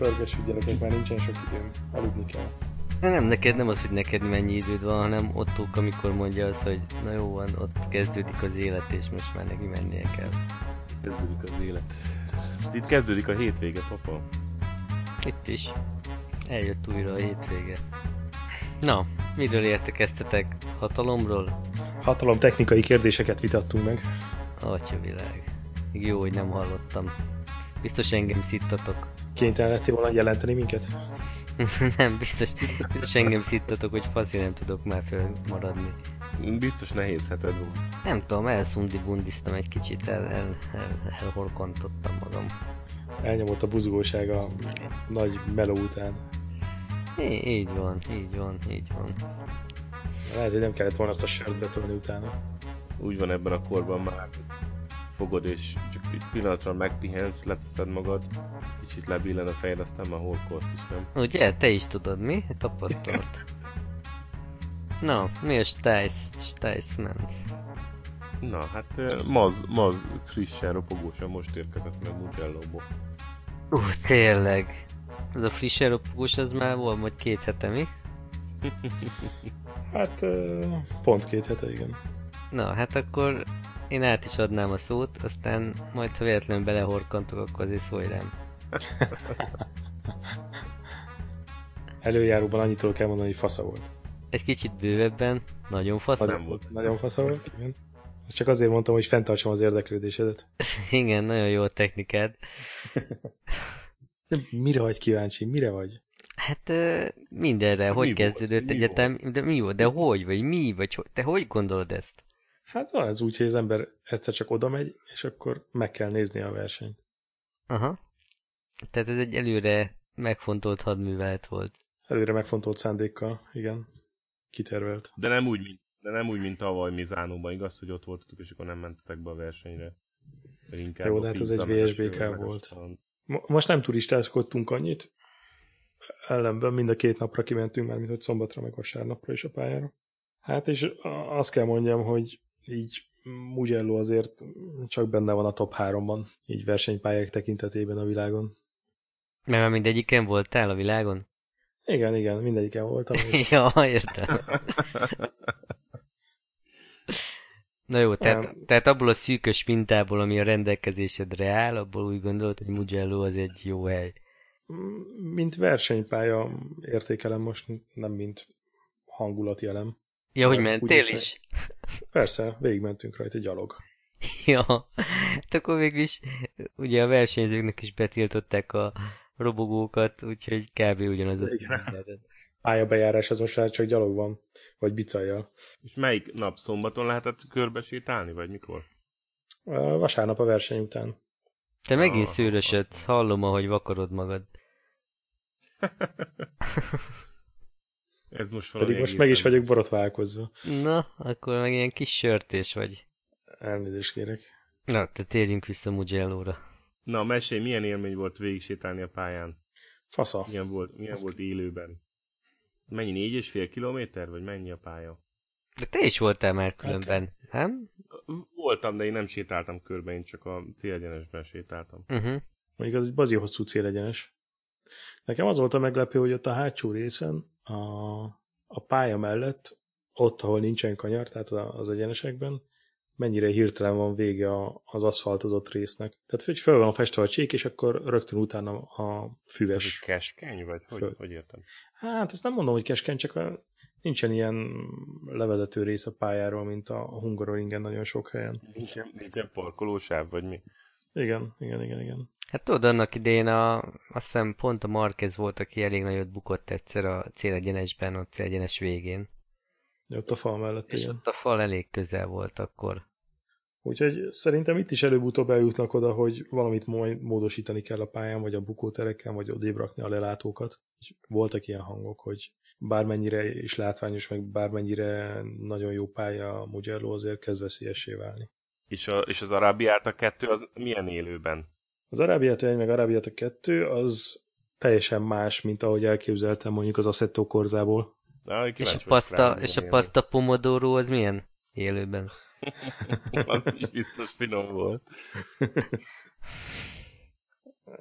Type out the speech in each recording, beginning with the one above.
pörgessük gyerekek, már nincsen sok időm, aludni kell. Nem, neked nem az, hogy neked mennyi időd van, hanem Ottók, amikor mondja azt, hogy na jó van, ott kezdődik az élet, és most már neki mennie kell. Kezdődik az élet. Itt kezdődik a hétvége, papa. Itt is. Eljött újra a hétvége. Na, miről értekeztetek? Hatalomról? Hatalom technikai kérdéseket vitattunk meg. Atya világ. Jó, hogy nem hallottam. Biztos engem szittatok. Kénytelen lettél volna jelenteni minket? nem, biztos, biztos engem szittatok, hogy faszi nem tudok már maradni. Biztos nehéz heted volt. Nem tudom, elszundi bundiztam egy kicsit, el, el, el, elhorkontottam magam. Elnyomott a buzgóság a nagy meló után. É, így van, így van, így van. Lehet, hogy nem kellett volna azt a sört betolni utána. Úgy van ebben a korban már, fogod és csak egy pillanatra megpihensz, leteszed magad, kicsit lebillen a fejed, aztán már horkolsz is, nem? Ugye, te is tudod, mi? Tapasztalat. Na, mi a Stice, Stice ment? Na, hát Maz, Maz frissen, ropogósan most érkezett meg Mugello-ból. Ú, uh, tényleg. Ez a frissen ropogós, az már volt majd két hete, mi? hát, pont két hete, igen. Na, hát akkor én át is adnám a szót, aztán majd ha véletlenül belehorkantok, akkor azért szólj rám. Előjáróban annyitól kell mondani, hogy fasza volt. Egy kicsit bővebben, nagyon fasza nagyon volt. Nagyon fasza volt, igen. Csak azért mondtam, hogy fenntartsam az érdeklődésedet. igen, nagyon jó a technikád. De mire vagy kíváncsi? Mire vagy? Hát mindenre, hogy mi kezdődött volt? egyetem, de mi volt, de hogy, vagy mi, vagy hogy, te hogy gondolod ezt? Hát van ez úgy, hogy az ember egyszer csak oda megy, és akkor meg kell nézni a versenyt. Aha. Tehát ez egy előre megfontolt hadművelet volt. Előre megfontolt szándékkal, igen. Kitervelt. De nem úgy, mint, de nem úgy, mint tavaly Mizánóban, igaz, hogy ott voltatok, és akkor nem mentetek be a versenyre. Inkább Jó, de hát ez egy VSBK volt. Most nem turistázkodtunk annyit, ellenben mind a két napra kimentünk már, mint hogy szombatra, meg vasárnapra is a pályára. Hát és azt kell mondjam, hogy így Mugello azért csak benne van a top 3-ban, így versenypályák tekintetében a világon. Mert már mindegyiken voltál a világon? Igen, igen, mindegyiken voltam. És... ja, értem. Na jó, tehát, um, tehát abból a szűkös mintából, ami a rendelkezésedre áll, abból úgy gondolod, hogy Mugello az egy jó hely. Mint versenypálya értékelem most, nem mint hangulati elem. Ja, hogy mentél is? is? Persze, végigmentünk rajta gyalog. ja, hát akkor végülis ugye a versenyzőknek is betiltották a robogókat, úgyhogy kb. ugyanaz a Pályabejárás az most már csak gyalog van, vagy bicajjal. És melyik nap szombaton lehetett körbe sétálni, vagy mikor? Vasárnap a verseny után. Te megint ah, szőrösödsz, hallom, ahogy vakarod magad. Ez most Pedig most meg is vagyok borotválkozva. Na, akkor meg ilyen kis sörtés vagy. Elnézést kérek. Na, te térjünk vissza Mugello-ra. Na, mesélj, milyen élmény volt végig sétálni a pályán? Fasza. Milyen volt, milyen volt élőben? Mennyi, négy és fél kilométer, vagy mennyi a pálya? De te is voltál már különben, nem? Voltam, de én nem sétáltam körbe, én csak a célegyenesben sétáltam. Uh-huh. Mondjuk az egy bazi hosszú célegyenes. Nekem az volt a meglepő, hogy ott a hátsó részen a, a pálya mellett, ott, ahol nincsen kanyar, tehát az egyenesekben, mennyire hirtelen van vége az aszfaltozott résznek. Tehát, hogy föl van festve a csík, és akkor rögtön utána a füves. Ez keskeny, vagy hogy, föl. hogy értem? Hát ezt nem mondom, hogy keskeny, csak a, nincsen ilyen levezető rész a pályáról, mint a Hungaroringen nagyon sok helyen. Nincsen, nincsen parkolósáv, vagy mi? Igen, igen, igen, igen. Hát tudod, annak idején a, azt hiszem pont a Marquez volt, aki elég nagyot bukott egyszer a célegyenesben, a célegyenes végén. De ott a fal mellett, És igen. ott a fal elég közel volt akkor. Úgyhogy szerintem itt is előbb-utóbb eljutnak oda, hogy valamit módosítani kell a pályán, vagy a bukótereken, vagy odébb rakni a lelátókat. És voltak ilyen hangok, hogy bármennyire is látványos, meg bármennyire nagyon jó pálya a Mugello, azért kezd veszélyessé válni. És, a, és az Arabiát 2 az milyen élőben? Az Arabiát 1 meg Arabiát 2 az teljesen más, mint ahogy elképzeltem mondjuk az Assetto Korzából. Na, és a pasta, és a pasta pomodoro az milyen élőben? az is biztos finom volt.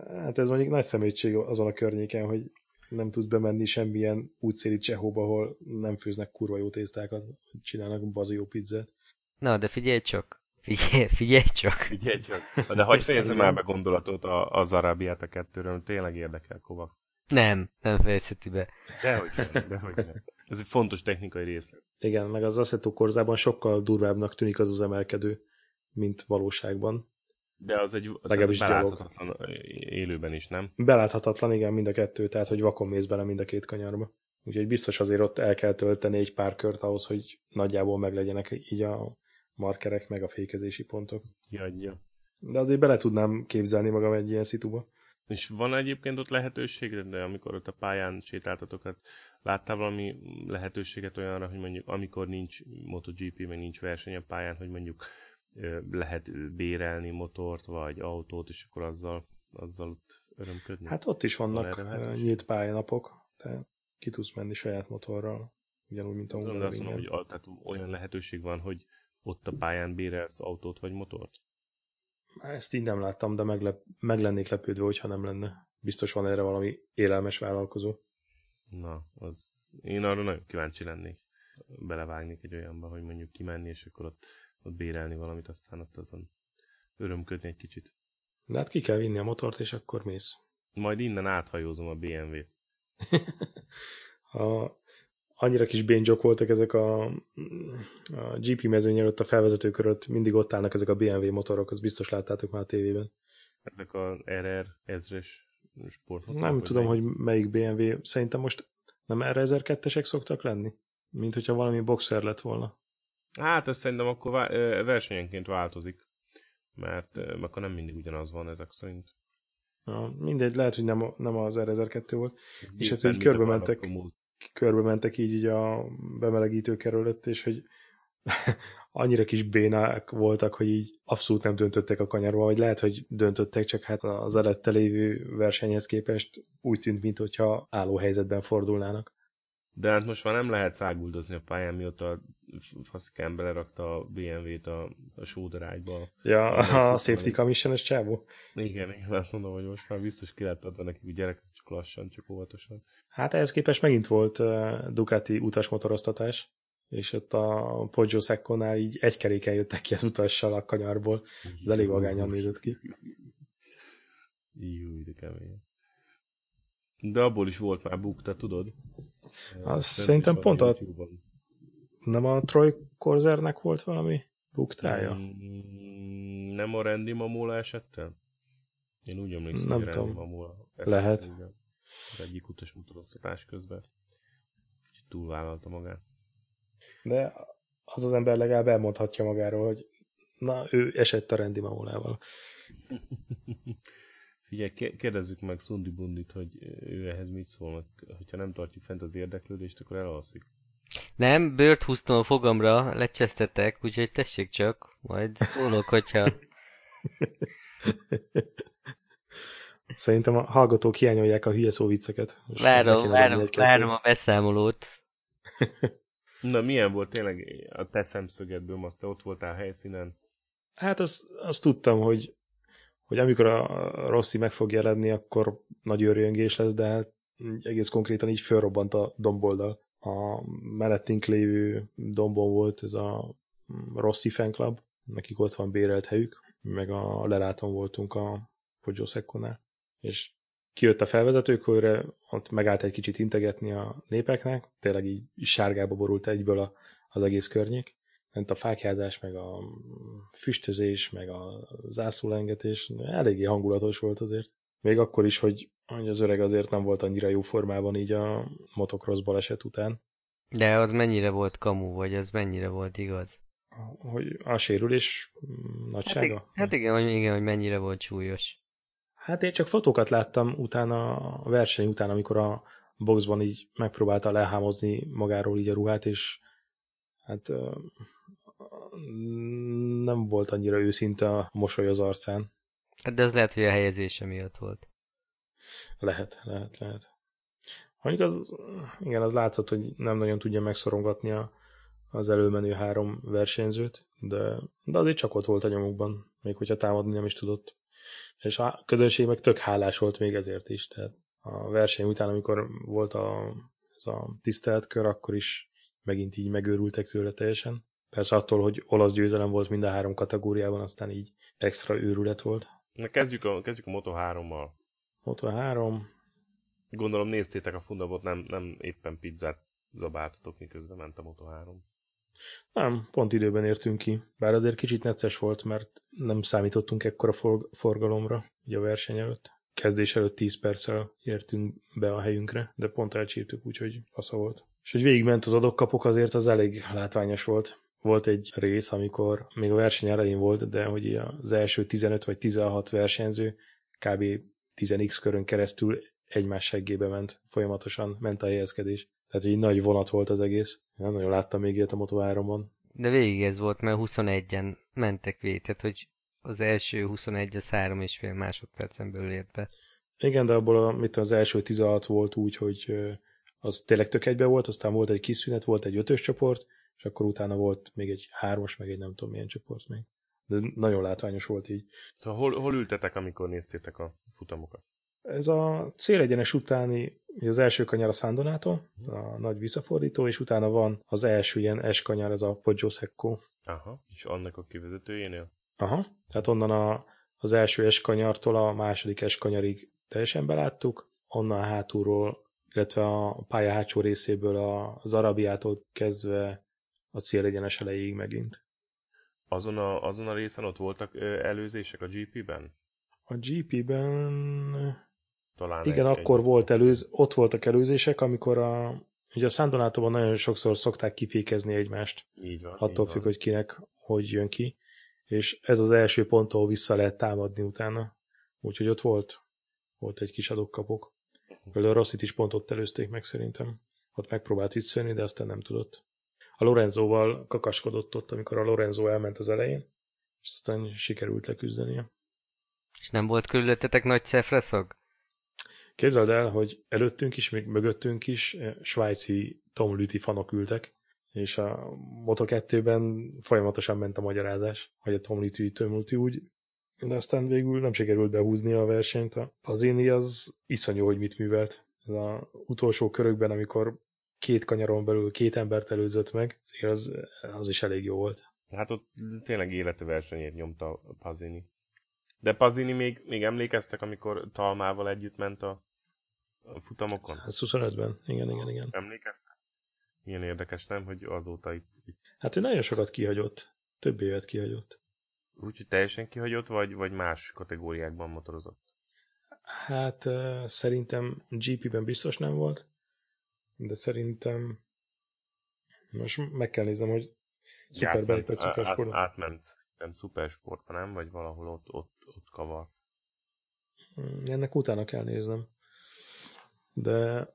Hát ez mondjuk nagy szemétség azon a környéken, hogy nem tudsz bemenni semmilyen útszéli csehóba, ahol nem főznek kurva jó tésztákat, csinálnak bazi jó pizzát. Na, de figyelj csak, Figyelj, figyelj csak. Figyelj csak. De hogy fejezem már be gondolatot a, az Arábiát a kettőről, tényleg érdekel Kovacs. Nem, nem fejezheti be. Dehogy nem, dehogy nem. Ez egy fontos technikai részlet. Igen, meg az Assetto korzában sokkal durvábbnak tűnik az az emelkedő, mint valóságban. De az egy Legalábbis beláthatatlan élőben is, nem? Beláthatatlan, igen, mind a kettő, tehát hogy vakon mész bele mind a két kanyarba. Úgyhogy biztos azért ott el kell tölteni egy pár kört ahhoz, hogy nagyjából meglegyenek így a markerek, meg a fékezési pontok. Jadja. De azért bele tudnám képzelni magam egy ilyen szituba. És van egyébként ott lehetőség, de amikor ott a pályán sétáltatok, hát láttál valami lehetőséget olyanra, hogy mondjuk amikor nincs MotoGP, meg nincs verseny a pályán, hogy mondjuk lehet bérelni motort, vagy autót, és akkor azzal, azzal ott örömködni? Hát ott is vannak van nyílt pályanapok, tehát ki tudsz menni saját motorral, ugyanúgy, mint a Hungaroringen. Azt mondom, hogy tehát olyan lehetőség van, hogy ott a pályán bérelsz autót vagy motort? Ezt így nem láttam, de meglep, meg lennék lepődve, hogyha nem lenne. Biztos van erre valami élelmes vállalkozó. Na, az, én arra nagyon kíváncsi lennék. Belevágnék egy olyanba, hogy mondjuk kimenni, és akkor ott, ott bérelni valamit, aztán ott azon örömködni egy kicsit. De hát ki kell vinni a motort, és akkor mész. Majd innen áthajózom a BMW-t. a, annyira kis béncsok voltak ezek a, a GP mezőny előtt a felvezető körött, mindig ott állnak ezek a BMW motorok, az biztos láttátok már a tévében. Ezek a RR ezres sportmotorok? Nem tudom, hogy melyik BMW, szerintem most nem r 1002-esek szoktak lenni? Mint hogyha valami boxer lett volna. Hát ez szerintem akkor versenyenként változik, mert akkor nem mindig ugyanaz van ezek szerint. Ja, mindegy, lehet, hogy nem, nem az R1002 volt. és hát, hogy körbe mentek körbe mentek így, így a bemelegítő kerület, és hogy annyira kis bénák voltak, hogy így abszolút nem döntöttek a kanyarba, vagy lehet, hogy döntöttek, csak hát az előtte lévő versenyhez képest úgy tűnt, mintha álló helyzetben fordulnának. De hát most már nem lehet száguldozni a pályán, mióta a faszikán belerakta a BMW-t a, a sódarágyba. Ja, a, a safety commission csávó. Igen, igen, azt mondom, hogy most már biztos ki lehet adva nekik gyerek, csak lassan, csak óvatosan. Hát ehhez képest megint volt uh, Ducati utasmotoroztatás, és ott a Poggio Secco-nál így egy keréken jöttek ki az utassal a kanyarból. Ez elég vagányan nézett ki. Jó, de kemény. De abból is volt már bukta, tudod? Azt szerintem pont a... Nem a Troy Corzernek volt valami buktája? Mm, nem a Randy Mamula esettel? Én úgy emlékszem, nem hogy tudom. Mamula. Lehet. Az egyik utas motoroztatás közben. Kicsit túlvállalta magát. De az az ember legalább elmondhatja magáról, hogy na, ő esett a Randy Mamulával. Figyelj, kérdezzük meg Szundi Bundit, hogy ő ehhez mit szól, hogyha nem tartjuk fent az érdeklődést, akkor elalszik. Nem, bőrt húztam a fogamra, lecsesztetek, úgyhogy tessék csak, majd szólok, hogyha... Szerintem a hallgatók hiányolják a hülye vicceket. Várom, várom, várom a beszámolót. Na, milyen volt tényleg a te szemszögedből, most te ott voltál a helyszínen? Hát azt, azt tudtam, hogy hogy amikor a Rossi meg fog jelenni, akkor nagy őrjöngés lesz, de hát egész konkrétan így fölrobbant a domboldal. A mellettünk lévő dombon volt ez a Rossi fan club, nekik ott van bérelt helyük, meg a leláton voltunk a Poggio Secco-nál. És kijött a felvezetőkörre, ott megállt egy kicsit integetni a népeknek, tényleg így sárgába borult egyből a, az egész környék, ment a fákjázás, meg a füstözés, meg a zászlólengetés, eléggé hangulatos volt azért. Még akkor is, hogy, hogy az öreg azért nem volt annyira jó formában így a motocross baleset után. De az mennyire volt kamu, vagy az mennyire volt igaz? Hogy a sérülés nagysága? Hát, hát igen, hogy, igen, hogy mennyire volt súlyos. Hát én csak fotókat láttam utána a verseny után, amikor a boxban így megpróbálta lehámozni magáról így a ruhát, és hát nem volt annyira őszinte a mosoly az arcán. Hát de ez lehet, hogy a helyezése miatt volt. Lehet, lehet, lehet. Mondjuk az, igen, az látszott, hogy nem nagyon tudja megszorongatni a, az előmenő három versenyzőt, de, de azért csak ott volt a nyomukban, még hogyha támadni nem is tudott. És a közönség meg tök hálás volt még ezért is, tehát a verseny után, amikor volt a, ez a tisztelt kör, akkor is megint így megőrültek tőle teljesen. Persze attól, hogy olasz győzelem volt mind a három kategóriában, aztán így extra őrület volt. Na kezdjük a, kezdjük a Moto3-mal. Moto3. Gondolom néztétek a fundamot, nem, nem éppen pizzát zabáltatok, miközben ment a Moto3. Nem, pont időben értünk ki. Bár azért kicsit necces volt, mert nem számítottunk ekkora forgalomra ugye a verseny előtt. Kezdés előtt 10 perccel értünk be a helyünkre, de pont elcsíptük, úgyhogy fasza volt. És hogy végigment az adokkapok, azért az elég látványos volt. Volt egy rész, amikor még a verseny elején volt, de hogy az első 15 vagy 16 versenyző kb. 10x körön keresztül egymás seggébe ment, folyamatosan ment a helyezkedés. Tehát egy nagy vonat volt az egész. Nem nagyon láttam még ilyet a Moto 3 De végig ez volt, mert 21-en mentek végig, tehát hogy az első 21 az 3 és fél másodpercen belül ért be. Igen, de abból a, mit az első 16 volt úgy, hogy az tényleg tök egybe volt, aztán volt egy kis szünet, volt egy ötös csoport, és akkor utána volt még egy hármas, meg egy nem tudom milyen csoport még. De nagyon látványos volt így. Szóval hol, hol ültetek, amikor néztétek a futamokat? Ez a célegyenes utáni, az első kanyar a Sandonato, a nagy visszafordító, és utána van az első ilyen S kanyar, ez a Poggio Secco. Aha, és annak a kivezetőjénél? Aha, tehát onnan a, az első S kanyartól a második S kanyarig teljesen beláttuk, onnan hátulról, illetve a pálya hátsó részéből az Arabiától kezdve a célegyenes elejéig megint. Azon a, azon a részen ott voltak előzések a GP-ben? A GP-ben talán Igen, egy, akkor egy... volt előz, ott voltak előzések, amikor a, ugye a Sandonátóban nagyon sokszor szokták kifékezni egymást. Így van. Attól így függ, van. hogy kinek hogy jön ki. És ez az első pont, ahol vissza lehet támadni utána. Úgyhogy ott volt, volt egy kis adokkapok. Például a Rossit is pont ott előzték meg szerintem. Ott megpróbált visszajönni, de aztán nem tudott. A Lorenzóval kakaskodott ott, amikor a Lorenzo elment az elején, és aztán sikerült leküzdenie. És nem volt körülöttetek nagy cefreszag? Képzeld el, hogy előttünk is, még mögöttünk is eh, svájci Tom Lüti fanok ültek, és a Moto2-ben folyamatosan ment a magyarázás, hogy a Tom Lüti, Tom Lüti úgy, de aztán végül nem sikerült behúzni a versenyt. A Pazini az iszonyú, hogy mit művelt. Ez az utolsó körökben, amikor két kanyaron belül két embert előzött meg, az, az is elég jó volt. Hát ott tényleg élete versenyét nyomta a Pazini. De Pazini még, még emlékeztek, amikor Talmával együtt ment a a futamokon? 125-ben, igen, igen, igen. Emlékeztek? Milyen érdekes, nem, hogy azóta itt... itt... Hát ő nagyon sokat kihagyott. Több évet kihagyott. Úgyhogy teljesen kihagyott, vagy, vagy más kategóriákban motorozott? Hát uh, szerintem GP-ben biztos nem volt, de szerintem most meg kell nézem, hogy szuperben vagy szupersportban. Át, átment, nem szupersportban, nem? Vagy valahol ott, ott, ott kavart. Ennek utána kell néznem de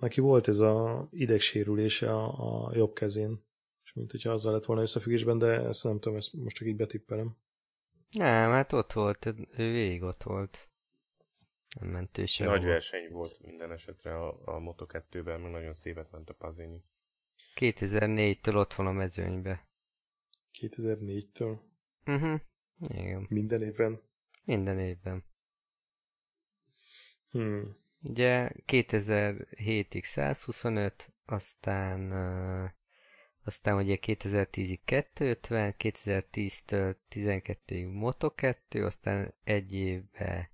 neki volt ez a idegsérülése a, a jobb kezén, és mint hogyha azzal lett volna összefüggésben, de ezt nem tudom, ezt most csak így betippelem. Nem, hát ott volt, ő végig ott volt. Nem ment ő sem. Nagy volt. verseny volt minden esetre a, a Moto2-ben, meg nagyon szépet ment a Pazini. 2004-től ott van a mezőnybe. 2004-től? Mhm, uh-huh. igen. Minden évben? Minden évben. Hmm. Ugye 2007-ig 125, aztán uh, aztán ugye 2010-ig 250, 2010-től 12-ig Moto2, aztán egy évbe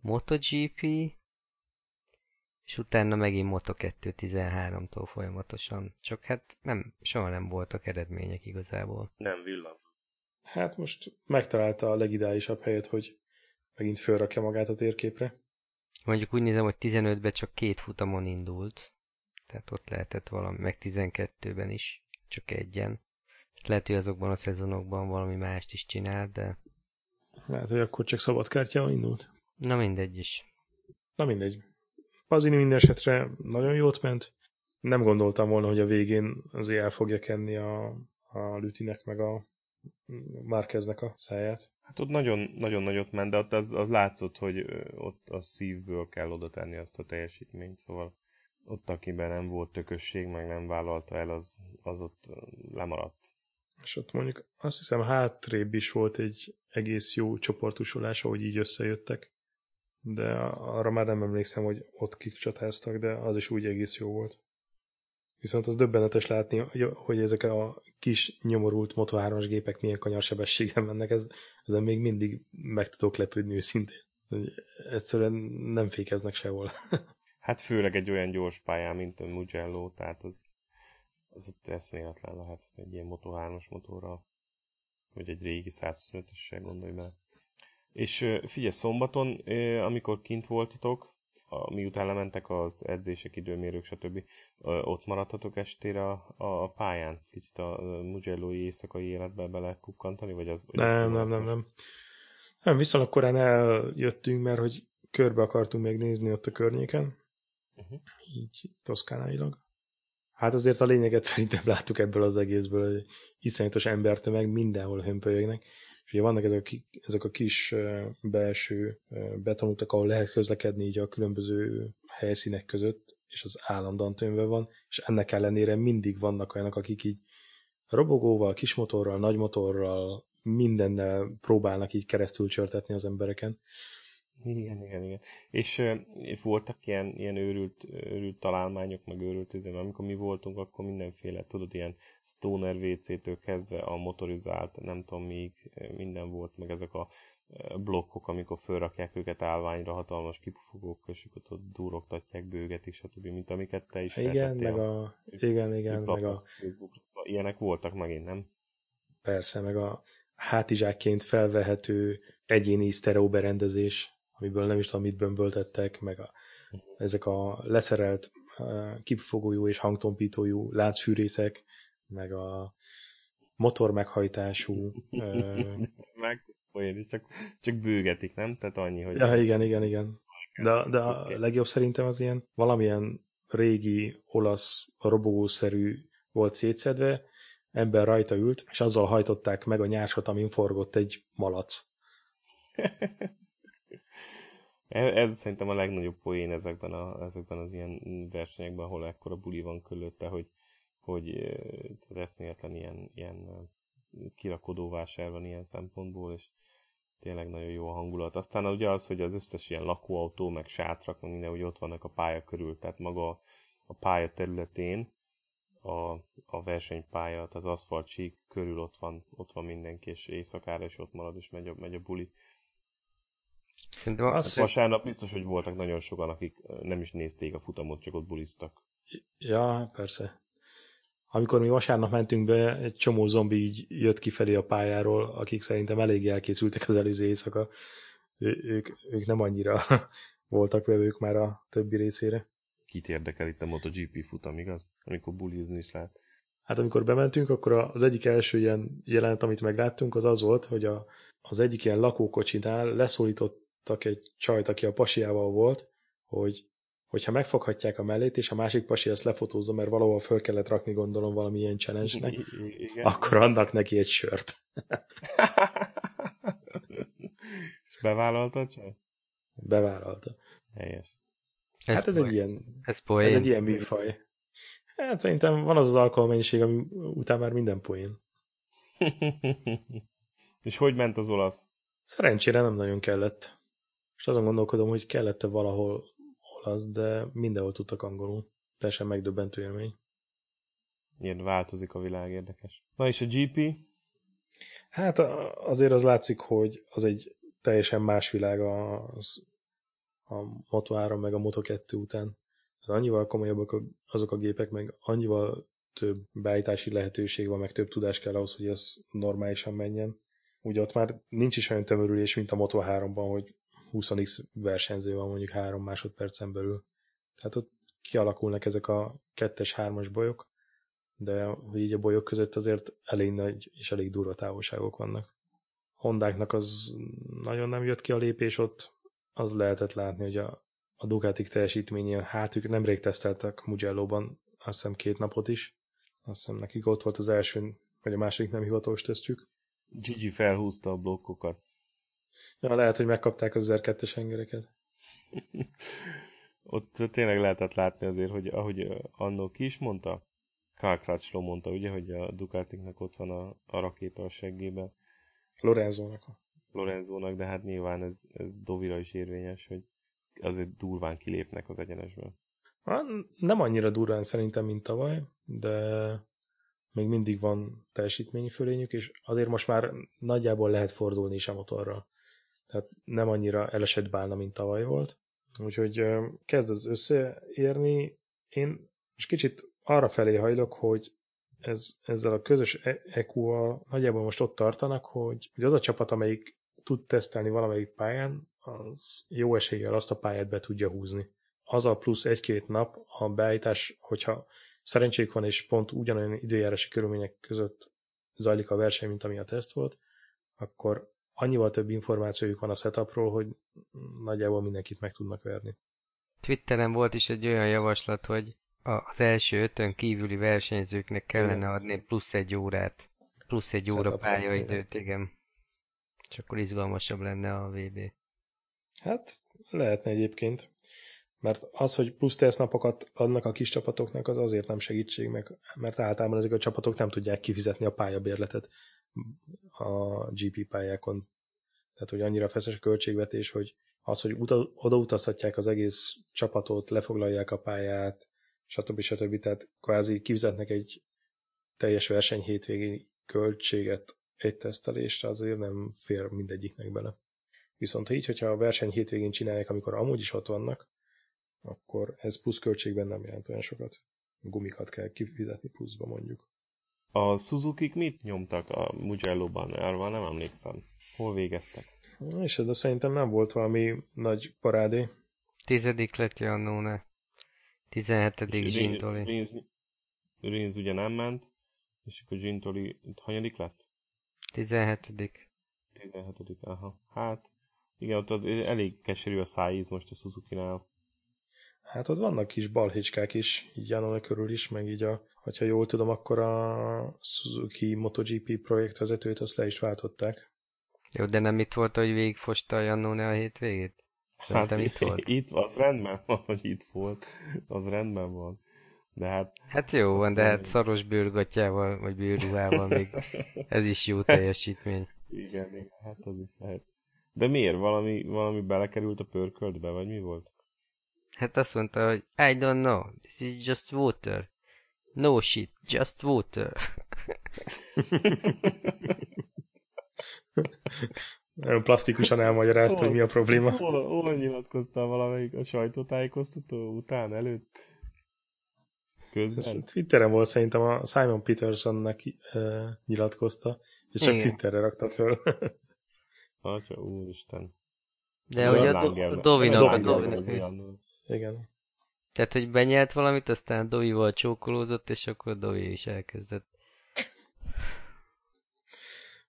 MotoGP, és utána megint Moto2 13-tól folyamatosan. Csak hát nem, soha nem voltak eredmények igazából. Nem villan. Hát most megtalálta a legideálisabb helyet, hogy megint fölrakja magát a térképre. Mondjuk úgy nézem, hogy 15-ben csak két futamon indult. Tehát ott lehetett valami, meg 12-ben is, csak egyen. Lehet, hogy azokban a szezonokban valami mást is csinált, de... Lehet, hogy akkor csak szabadkártyával indult. Na mindegy is. Na mindegy. Pazini minden esetre nagyon jót ment. Nem gondoltam volna, hogy a végén azért el fogja kenni a, a Lütinek meg a Márkeznek a száját. Hát ott nagyon, nagyon nagyot ment, de ott az, az látszott, hogy ott a szívből kell oda tenni azt a teljesítményt, szóval ott, akiben nem volt tökösség, meg nem vállalta el, az, az ott lemaradt. És ott mondjuk azt hiszem hátrébb is volt egy egész jó csoportosulás, ahogy így összejöttek. De arra már nem emlékszem, hogy ott kik csatáztak, de az is úgy egész jó volt. Viszont az döbbenetes látni, hogy ezek a kis nyomorult Moto3-as gépek milyen kanyarsebességgel mennek, ez, ezen még mindig meg tudok lepődni őszintén. Egyszerűen nem fékeznek sehol. hát főleg egy olyan gyors pályán, mint a Mugello, tehát az, az ott eszméletlen lehet egy ilyen Moto3-as motorra, vagy egy régi 125-össel gondolj már. És figyelj, szombaton, amikor kint voltatok, a, miután lementek az edzések, időmérők, stb. ott maradhatok estére a, a pályán? Kicsit a Mugello-i éjszakai életbe bele kukkantani, vagy az? Vagy nem, nem, nem, nem. Nem, viszonylag korán eljöttünk, mert hogy körbe akartunk még nézni ott a környéken, uh-huh. így toszkánailag. Hát azért a lényeget szerintem láttuk ebből az egészből, hogy iszonyatos embertömeg mindenhol hömpölyögnek, és ugye vannak ezek a, ezek a kis belső betonutak, ahol lehet közlekedni így a különböző helyszínek között, és az állandóan tömve van, és ennek ellenére mindig vannak olyanok, akik így robogóval, kismotorral, nagymotorral, mindennel próbálnak így keresztül csörtetni az embereken. Igen, igen, igen. És, és voltak ilyen, ilyen őrült, őrült találmányok, meg őrült üzem, amikor mi voltunk, akkor mindenféle, tudod, ilyen stoner WC-től kezdve a motorizált, nem tudom még, minden volt, meg ezek a blokkok, amikor felrakják őket állványra, hatalmas kipufogók, és akkor ott durogtatják bőget is, stb., mint amiket te is Igen, meg a, a igen, igen, meg a... Facebook, ilyenek voltak megint, nem? Persze, meg a hátizsákként felvehető egyéni sztereoberendezés, amiből nem is tudom, mit bömböltettek, meg a, ezek a leszerelt kipfogójú és hangtompítójú láncfűrészek, meg a motor meghajtású. meg olyan csak, csak bőgetik, nem? Tehát annyi, hogy... Ja, igen, igen, igen. De, de a legjobb szerintem az ilyen valamilyen régi olasz robogószerű volt szétszedve, ember rajta ült, és azzal hajtották meg a nyársot, amin forgott egy malac. Ez szerintem a legnagyobb poén ezekben, a, ezekben az ilyen versenyekben, ahol ekkora buli van körülötte, hogy, hogy eszméletlen ilyen, ilyen kirakodó vásár van ilyen szempontból, és tényleg nagyon jó a hangulat. Aztán ugye az, hogy az összes ilyen lakóautó, meg sátrak, meg minden, hogy ott vannak a pálya körül, tehát maga a pálya területén a, a versenypálya, tehát az aszfalt sík körül ott van, ott van mindenki, és éjszakára is ott marad, és megy a, megy a buli. Szerintem azt hát vasárnap biztos, hogy voltak nagyon sokan, akik nem is nézték a futamot, csak ott buliztak. Ja, persze. Amikor mi vasárnap mentünk be, egy csomó zombi így jött kifelé a pályáról, akik szerintem elég elkészültek az előző éjszaka. Ő, ők, ők nem annyira voltak vevők már a többi részére. Kit érdekel itt a MotoGP futam, igaz? Amikor bulizni is lehet. Hát amikor bementünk, akkor az egyik első ilyen jelenet, amit megláttunk, az az volt, hogy a, az egyik ilyen lakókocsinál leszólított hívtak egy csajt, aki a pasiával volt, hogy hogyha megfoghatják a mellét, és a másik pasi ezt lefotózza, mert valahol föl kellett rakni, gondolom, valami ilyen challenge akkor annak neki egy sört. és bevállalta a csaj? Bevállalta. Helyes. Hát ez, ez egy ilyen, ez, ez egy ilyen műfaj. Hát szerintem van az az alkoholmennyiség, ami után már minden poén. és hogy ment az olasz? Szerencsére nem nagyon kellett. És azon gondolkodom, hogy kellett-e valahol olasz, de mindenhol tudtak angolul. Teljesen megdöbbentő élmény. Ilyen változik a világ, érdekes. Na és a GP? Hát azért az látszik, hogy az egy teljesen más világ az, a Moto3 meg a Moto2 után. Az annyival komolyabbak azok a gépek, meg annyival több beállítási lehetőség van, meg több tudás kell ahhoz, hogy ez normálisan menjen. Ugye ott már nincs is olyan tömörülés, mint a Moto3-ban, hogy 20x versenyző van mondjuk 3 másodpercen belül. Tehát ott kialakulnak ezek a kettes, hármas bolyok, de hogy így a bolyok között azért elég nagy és elég durva távolságok vannak. Hondáknak az nagyon nem jött ki a lépés ott, az lehetett látni, hogy a, a Ducatik teljesítményén, hát ők nemrég teszteltek Mugello-ban, azt hiszem két napot is, azt hiszem nekik ott volt az első, vagy a második nem hivatalos tesztjük. Gigi felhúzta a blokkokat. Ja, lehet, hogy megkapták az 1002-es hengereket. Ott tényleg lehetett látni azért, hogy ahogy annó ki is mondta, Karl Crutchlow mondta, ugye, hogy a Ducatiknak ott van a, a rakéta a seggébe. Lorenzónak. Lorenzónak, de hát nyilván ez, ez Dovira is érvényes, hogy azért durván kilépnek az egyenesből. Nem annyira durván szerintem, mint tavaly, de még mindig van teljesítményi fölényük, és azért most már nagyjából lehet fordulni is a motorra. Tehát nem annyira elesett bálna, mint tavaly volt. Úgyhogy kezd az összeérni. Én és kicsit arra felé hajlok, hogy ez, ezzel a közös EQ-val nagyjából most ott tartanak, hogy, hogy az a csapat, amelyik tud tesztelni valamelyik pályán, az jó eséllyel azt a pályát be tudja húzni. Az a plusz egy-két nap a beállítás, hogyha szerencsék van, és pont ugyanolyan időjárási körülmények között zajlik a verseny, mint ami a teszt volt, akkor annyival több információjuk van a setupról, hogy nagyjából mindenkit meg tudnak verni. Twitteren volt is egy olyan javaslat, hogy az első ötön kívüli versenyzőknek kellene adni plusz egy órát, plusz egy óra pályaidőt, igen. És akkor izgalmasabb lenne a VB. Hát lehetne egyébként, mert az, hogy plusz tesztnapokat adnak a kis csapatoknak, az azért nem segítség, meg, mert általában ezek a csapatok nem tudják kifizetni a pályabérletet a GP pályákon. Tehát, hogy annyira feszes a költségvetés, hogy az, hogy odautaztatják az egész csapatot, lefoglalják a pályát, stb. stb. Tehát kvázi kifizetnek egy teljes verseny hétvégi költséget egy tesztelésre, azért nem fér mindegyiknek bele. Viszont így, hogyha a verseny hétvégén csinálják, amikor amúgy is ott vannak, akkor ez plusz költségben nem jelent olyan sokat. Gumikat kell kifizetni pluszba mondjuk. A suzuki mit nyomtak a Mugello-ban? Arra nem emlékszem. Hol végeztek? És de szerintem nem volt valami nagy parádé. Tizedik lett Jannóne. 17. Gintoli. Rinz, Rinz ugye nem ment, és akkor Gintoli hanyadik lett? 17. 17. aha. Hát, igen, ott az elég keserű a szájíz most a Suzuki-nál. Hát ott vannak kis balhécskák is, így Janone körül is, meg így a, hogyha jól tudom, akkor a Suzuki MotoGP projektvezetőt azt le is váltották. Jó, de nem itt volt, hogy végigfosta a Janone a hétvégét? Hát itt volt. Itt, az rendben van, hogy itt volt. Az rendben van. De hát... Hát jó van, de hát szaros bőrgatjával, vagy bőrruhával még ez is jó teljesítmény. Igen, igen, hát az is lehet. De miért? Valami, valami belekerült a pörköltbe, vagy mi volt? Hát azt mondta, hogy I don't know, this is just water. No shit, just water. Nagyon plastikusan elmagyarázta, hogy mi a probléma. Hol, hol nyilatkoztál valamelyik a sajtótájékoztató után, előtt? Közben? Twitteren volt szerintem a Simon Petersonnak uh, nyilatkozta, és csak Igen. Twitterre rakta föl. Atya, úristen. De hogy a, do- a Dovinak, a Dovinak. Igen. Tehát, hogy benyelt valamit, aztán Dovival csókolózott, és akkor Dovi is elkezdett.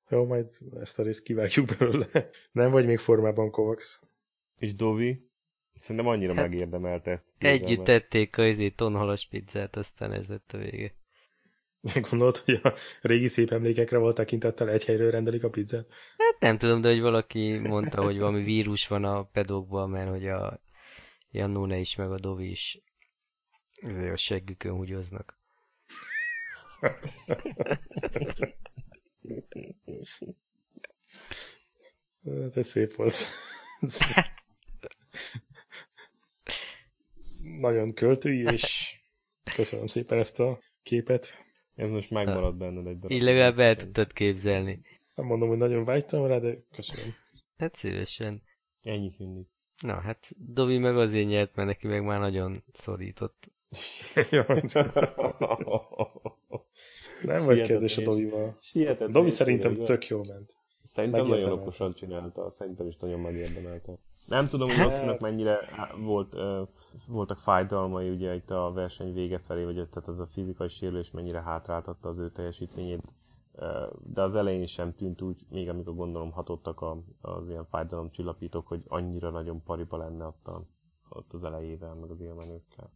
Jó, majd ezt a részt kivágjuk belőle. Nem vagy még formában, Kovacs? És Dovi? Szerintem annyira hát megérdemelte ezt. Együtt tették a izé tonhalas pizzát, aztán ez lett a vége. Gondolod, hogy a régi szép emlékekre volt tekintettel egy helyről rendelik a pizzát? Hát nem tudom, de hogy valaki mondta, hogy valami vírus van a pedokban, mert hogy a Jannóne is, meg a Dovi is ezért a seggükön húgyoznak. Ez szép volt. Nagyon költői, és köszönöm szépen ezt a képet. Ez most megmaradt benned egy darab. Így legalább el tudtad képzelni. Nem mondom, hogy nagyon vágytam rá, de köszönöm. Hát szívesen. Ennyit mindig. Na, hát Dovi meg azért nyert, mert neki meg már nagyon szorított. Nem vagy kérdés a Dovival. Dovi szerintem tök jó ment. Szerintem nagyon okosan csinálta, szerintem is nagyon megérdemelte. Nem tudom, hogy Rosszinak hát- mennyire volt, uh, voltak fájdalmai ugye itt a verseny vége felé, vagy tehát az a fizikai sérülés mennyire hátráltatta az ő teljesítményét. De az elején sem tűnt úgy, még amikor gondolom hatottak a, az ilyen fájdalomcsillapítók, hogy annyira nagyon pariba lenne ott, a, ott az elejével, meg az élmenőkkel.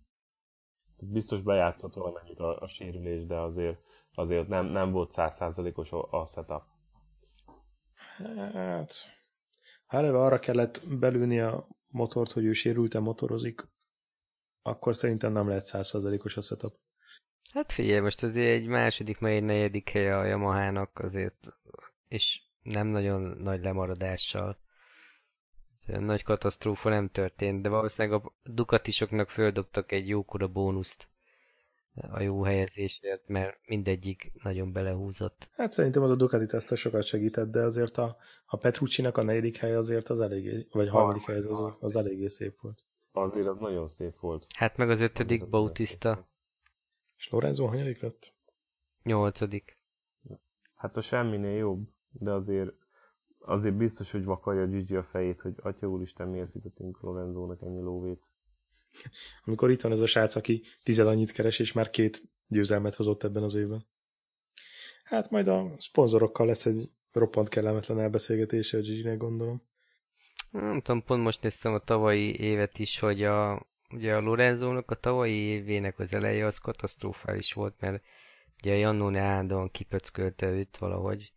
Biztos bejátszott valamennyit a, a sérülés, de azért, azért nem, nem volt százszázalékos a, a setup. Hát, ha eleve arra kellett belülni a motort, hogy ő sérülten motorozik, akkor szerintem nem lehet százszerzalékos a setup. Hát figyelj, most azért egy második, meg egy negyedik hely a Yamaha-nak azért, és nem nagyon nagy lemaradással. Nagy katasztrófa nem történt, de valószínűleg a Dukatisoknak földobtak egy jókora bónuszt a jó helyezésért, mert mindegyik nagyon belehúzott. Hát szerintem az a Ducati ezt sokat segített, de azért a, a Petrucci-nak a negyedik hely azért az eléggé, vagy a harmadik hely az, az, az eléggé szép volt. Azért az nagyon szép volt. Hát meg az ötödik Bautista. És Lorenzo hanyadik lett? Nyolcadik. Hát a semminél jobb, de azért azért biztos, hogy vakarja Gigi a fejét, hogy atya úristen, miért fizetünk Lorenzónak ennyi lóvét. Amikor itt van ez a srác, aki tized annyit keres, és már két győzelmet hozott ebben az évben. Hát majd a szponzorokkal lesz egy roppant kellemetlen elbeszélgetése a Gigi-nek, gondolom. Nem tudom, pont most néztem a tavalyi évet is, hogy a, ugye a Lorenzónak a tavalyi évének az eleje az katasztrofális volt, mert ugye a Jannone állandóan kipöckölte őt valahogy,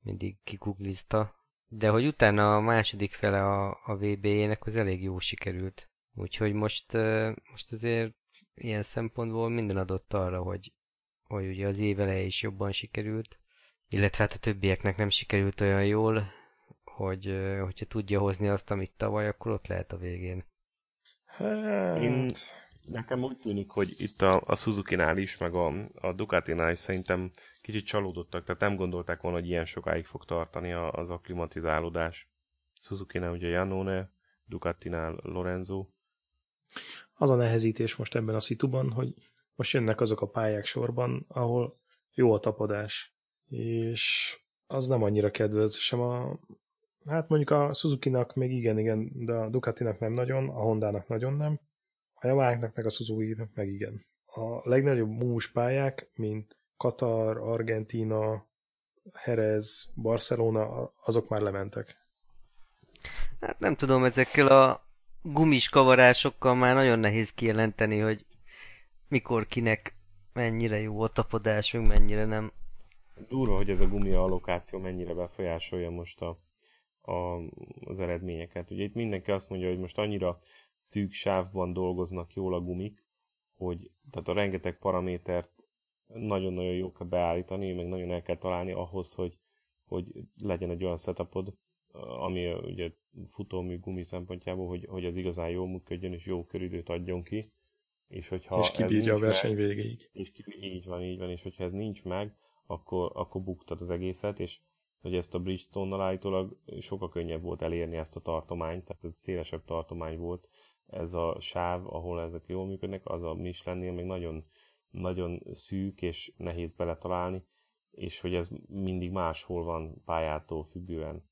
mindig kikuglizta, de hogy utána a második fele a, a VB-jének az elég jó sikerült. Úgyhogy most, most azért ilyen szempontból minden adott arra, hogy, hogy ugye az év eleje is jobban sikerült, illetve hát a többieknek nem sikerült olyan jól, hogy hogyha tudja hozni azt, amit tavaly, akkor ott lehet a végén. Hát... Én, nekem úgy tűnik, hogy itt a, a Suzuki-nál is, meg a, a Ducati-nál is szerintem kicsit csalódottak, tehát nem gondolták volna, hogy ilyen sokáig fog tartani az aklimatizálódás. Suzuki-nál ugye Janone, Ducati-nál Lorenzo. Az a nehezítés most ebben a szituban, hogy most jönnek azok a pályák sorban, ahol jó a tapadás, és az nem annyira kedvez sem a Hát mondjuk a Suzuki-nak még igen, igen, de a Ducati-nak nem nagyon, a Honda-nak nagyon nem, a Yamaha-nak meg a Suzuki-nak meg igen. A legnagyobb mús pályák, mint Katar, Argentina, Jerez, Barcelona, azok már lementek. Hát nem tudom, ezekkel a gumis kavarásokkal már nagyon nehéz kijelenteni, hogy mikor kinek mennyire jó a tapadás, meg mennyire nem. Durva, hogy ez a gumi allokáció mennyire befolyásolja most a, a, az eredményeket. Ugye itt mindenki azt mondja, hogy most annyira szűk sávban dolgoznak jól a gumik, hogy tehát a rengeteg paramétert nagyon-nagyon jó kell beállítani, meg nagyon el kell találni ahhoz, hogy, hogy legyen egy olyan setupod, ami ugye futómű gumi szempontjából, hogy, hogy az igazán jól működjön, és jó köridőt adjon ki. És hogyha és kibírja a verseny meg, végéig. És ki, így van, így van, és hogyha ez nincs meg, akkor, akkor buktad az egészet, és hogy ezt a Bridgestone-nal állítólag sokkal könnyebb volt elérni ezt a tartományt, tehát ez szélesebb tartomány volt. Ez a sáv, ahol ezek jól működnek, az a Michelinnél még nagyon, nagyon szűk és nehéz beletalálni, és hogy ez mindig máshol van pályától függően,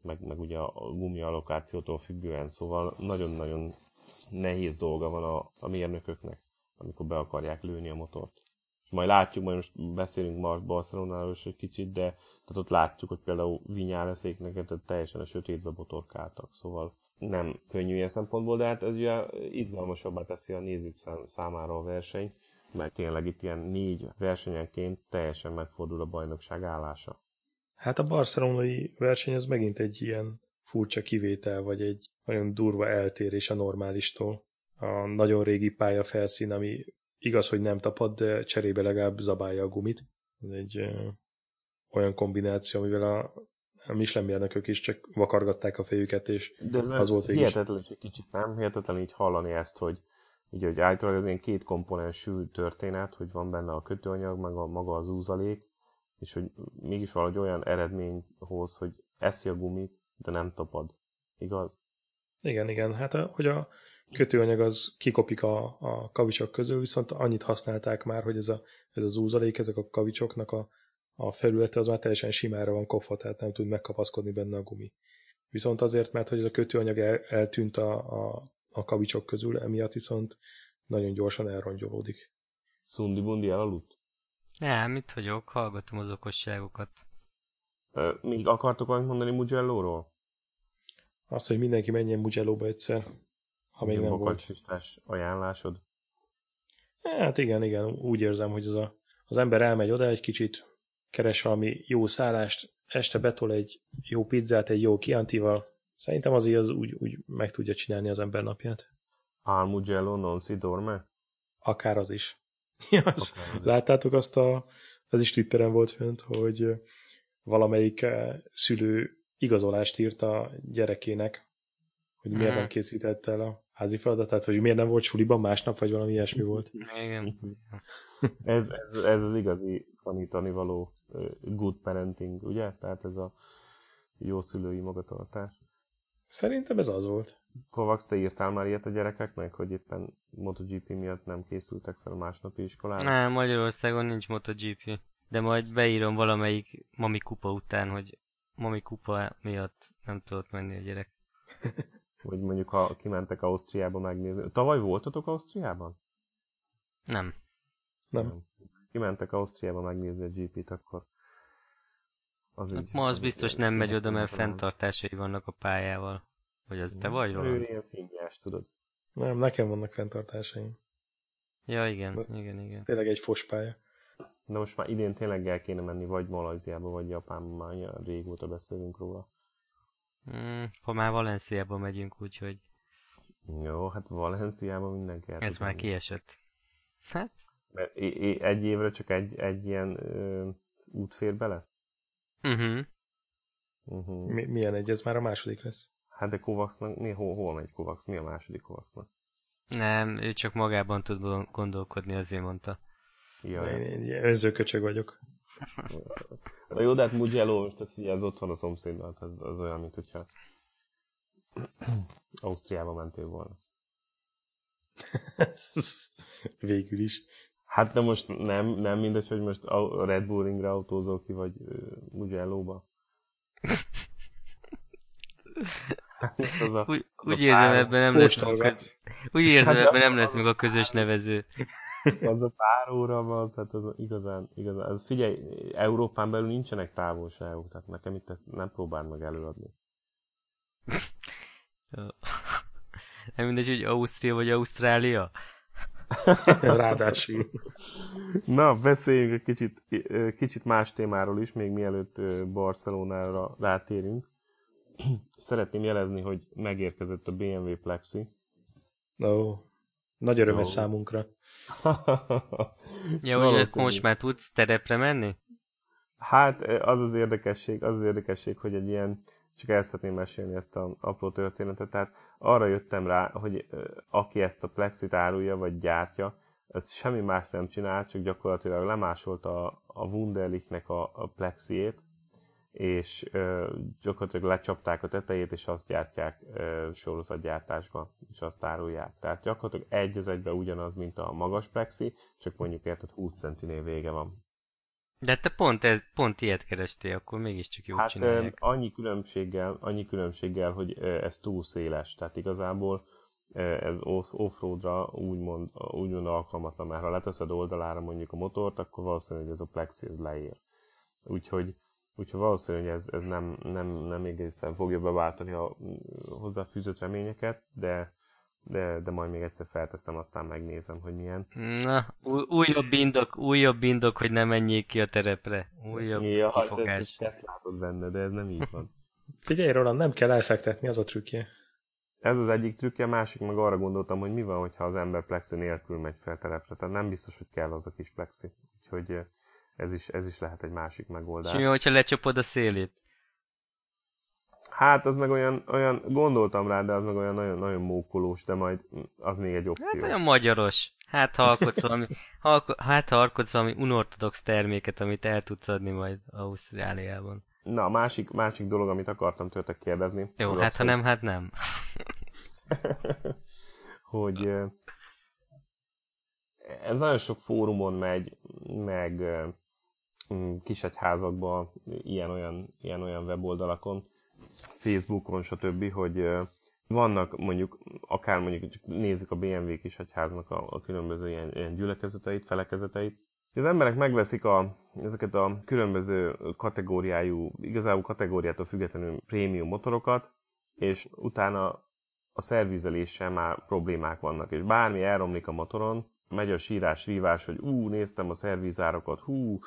meg, meg ugye a gumi allokációtól függően, szóval nagyon-nagyon nehéz dolga van a, a mérnököknek, amikor be akarják lőni a motort majd látjuk, majd most beszélünk ma Barcelonáról is egy kicsit, de tehát ott látjuk, hogy például Vinyáleszéknek tehát teljesen a sötétbe botorkáltak, szóval nem könnyű ilyen szempontból, de hát ez ugye izgalmasabbá teszi a nézők számára a verseny, mert tényleg itt ilyen négy versenyenként teljesen megfordul a bajnokság állása. Hát a barcelonai verseny az megint egy ilyen furcsa kivétel, vagy egy nagyon durva eltérés a normálistól. A nagyon régi pálya felszín, ami Igaz, hogy nem tapad, de cserébe legalább zabálja a gumit. Ez egy ö, olyan kombináció, amivel a, a Michelin mérnökök is csak vakargatták a fejüket, és de ez az volt végig. Hihetetlen egy kicsit, nem? Hihetetlen így hallani ezt, hogy ugye, hogy általában az ilyen két komponensű történet, hogy van benne a kötőanyag, meg a maga az úzalék, és hogy mégis valahogy olyan eredmény hoz, hogy eszi a gumit, de nem tapad. Igaz? Igen, igen. Hát hogy a kötőanyag az kikopik a, a kavicsok közül, viszont annyit használták már, hogy ez, a, ez az úzalék, ezek a kavicsoknak a, a felülete az már teljesen simára van kopva, tehát nem tud megkapaszkodni benne a gumi. Viszont azért, mert hogy ez a kötőanyag el, eltűnt a, a, a kavicsok közül, emiatt viszont nagyon gyorsan elrongyolódik. Szundi bundi elaludt? Nem, mit vagyok, hallgatom az okosságokat. még akartok valamit mondani Mugello-ról? Azt, hogy mindenki menjen Mugello-ba egyszer, ha még nem volt. ajánlásod? Hát igen, igen, úgy érzem, hogy az, a, az ember elmegy oda egy kicsit, keres valami jó szállást, este betol egy jó pizzát egy jó kiantival, szerintem azért az úgy, úgy meg tudja csinálni az ember napját. Al Mugello non si dorme? Akár az is. Ja, az, láttátok azt a, az is Twitteren volt fönt, hogy valamelyik szülő igazolást írt a gyerekének, hogy miért hmm. nem készítette el a házi feladatát, hogy miért nem volt suliban másnap, vagy valami ilyesmi volt. Igen. ez, ez, ez az igazi tanítani való good parenting, ugye? Tehát ez a jó szülői magatartás. Szerintem ez az volt. Kovacs, te írtál már ilyet a gyerekeknek, hogy éppen MotoGP miatt nem készültek fel a másnapi iskolára? Nem, Magyarországon nincs MotoGP. De majd beírom valamelyik mami kupa után, hogy mami kupa miatt nem tudott menni a gyerek. Vagy mondjuk, ha kimentek Ausztriába megnézni. Tavaly voltatok Ausztriában? Nem. Nem. nem. Kimentek Ausztriába megnézni a GP-t, akkor az hát így, ma az, az biztos nem megy oda, mert fenntartásai vannak a pályával. Vagy az te vagy valami? Ő ilyen finnyás, tudod. Nem, nekem vannak fenntartásaim. Ja, igen, az, igen, igen. Ez tényleg egy fos pálya. De most már idén tényleg el kéne menni vagy Malajziába, vagy Japánba, már régóta beszélünk róla. Hmm, ha már Valenciába megyünk, úgyhogy... Jó, hát Valenciába mindenki el Ez már menni. kiesett. Hát? Mert egy évre csak egy, egy ilyen ö, út fér bele? Uh-huh. Uh-huh. Mi, milyen egy? Ez már a második lesz. Hát de Kovacsnak, mi, hol, hol megy Kovacs? Mi a második Kovacsnak? Nem, ő csak magában tud gondolkodni, azért mondta. Ja, én, én önző köcsög vagyok. Na jó, de hát Mugello, most ez az ott van a szomszédban, hát az, az olyan, mint hogyha Ausztriába mentél volna. Végül is. Hát de most nem, nem mindegy, hogy most a Red Bull ringre autózol ki, vagy uh, Mugello-ba. úgy, úgy érzem, ebben nem lesz meg a, úgy érzem, hát, ebben nem lesz meg a közös nevező. Az a pár óra az, hát az igazán, igazán, az figyelj, Európán belül nincsenek távolságok, tehát nekem itt ezt nem próbáld meg előadni. nem mindegy, hogy Ausztria vagy Ausztrália? Ráadásul. Na, beszéljünk egy kicsit, kicsit más témáról is, még mielőtt Barcelonára rátérünk. Szeretném jelezni, hogy megérkezett a BMW Plexi. Ó, oh, nagy öröm ez számunkra. ja, hogy most már tudsz terepre menni? Hát az az érdekesség, az az érdekesség, hogy egy ilyen csak el szeretném mesélni ezt a apró történetet. Tehát arra jöttem rá, hogy aki ezt a plexit árulja, vagy gyártja, ez semmi más nem csinál, csak gyakorlatilag lemásolta a Wunderlichnek a, a plexiét, és ö, gyakorlatilag lecsapták a tetejét, és azt gyártják ö, sorozatgyártásba, és azt árulják. Tehát gyakorlatilag egy az egybe ugyanaz, mint a magas plexi, csak mondjuk érted 20 centinél vége van. De te pont, ez, pont ilyet kerestél, akkor mégiscsak jót hát, csinálják. annyi különbséggel, annyi különbséggel, hogy ez túl széles. Tehát igazából ez off-roadra úgymond, úgymond alkalmatlan, mert ha leteszed oldalára mondjuk a motort, akkor valószínűleg ez a plexi ez leér. Úgyhogy, úgyhogy valószínűleg ez, ez nem, nem, nem egészen fogja beváltani a hozzáfűzött reményeket, de de, de majd még egyszer felteszem, aztán megnézem, hogy milyen. Na, új, újabb indok, újabb indok, hogy ne menjék ki a terepre. Újabb ja, kifogás. Hát ezt, ezt látod benne, de ez nem így van. Figyelj, Roland, nem kell elfektetni, az a trükkje. Ez az egyik trükkje, a másik meg arra gondoltam, hogy mi van, hogyha az ember plexi nélkül megy fel terepre. Tehát nem biztos, hogy kell az a kis plexi. Úgyhogy ez is, ez is lehet egy másik megoldás. És mi, hogyha lecsapod a szélét? Hát az meg olyan, olyan, gondoltam rá, de az meg olyan nagyon, nagyon mókolós, de majd az még egy opció. Hát olyan magyaros. Hát ha alkotsz valami, ha, hát ha alkotsz valami unortodox terméket, amit el tudsz adni majd Ausztráliában. Na, másik, másik dolog, amit akartam tőletek kérdezni. Jó, hát az, ha nem, hát nem. hogy ez nagyon sok fórumon megy, meg kisegyházakban, ilyen-olyan, ilyen-olyan weboldalakon, Facebookon, stb., hogy vannak mondjuk, akár mondjuk csak nézzük a BMW kis egyháznak a, a különböző ilyen, ilyen gyülekezeteit, felekezeteit. Az emberek megveszik a, ezeket a különböző kategóriájú, igazából kategóriától függetlenül prémium motorokat, és utána a szervizeléssel már problémák vannak, és bármi elromlik a motoron, megy a sírás, rívás, hogy ú, néztem a szervizárokat, hú,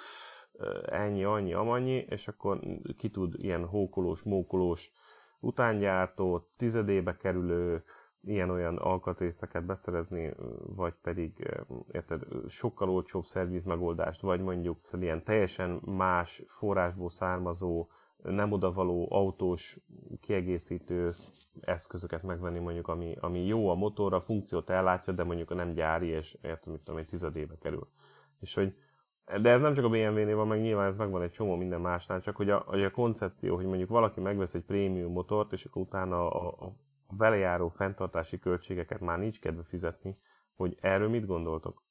ennyi, annyi, amannyi, és akkor ki tud ilyen hókolós, mókolós utángyártó, tizedébe kerülő, ilyen-olyan alkatrészeket beszerezni, vagy pedig érted, sokkal olcsóbb szerviz megoldást, vagy mondjuk ilyen teljesen más forrásból származó, nem odavaló autós kiegészítő eszközöket megvenni, mondjuk, ami, ami jó a motorra, funkciót ellátja, de mondjuk nem gyári, és értem, mit tudom, egy tizedébe kerül. És hogy de ez nem csak a BMW-nél van, meg nyilván ez megvan egy csomó minden másnál, csak hogy a, hogy a koncepció, hogy mondjuk valaki megvesz egy prémium motort, és akkor utána a, a, a vele járó fenntartási költségeket már nincs kedve fizetni, hogy erről mit gondoltok?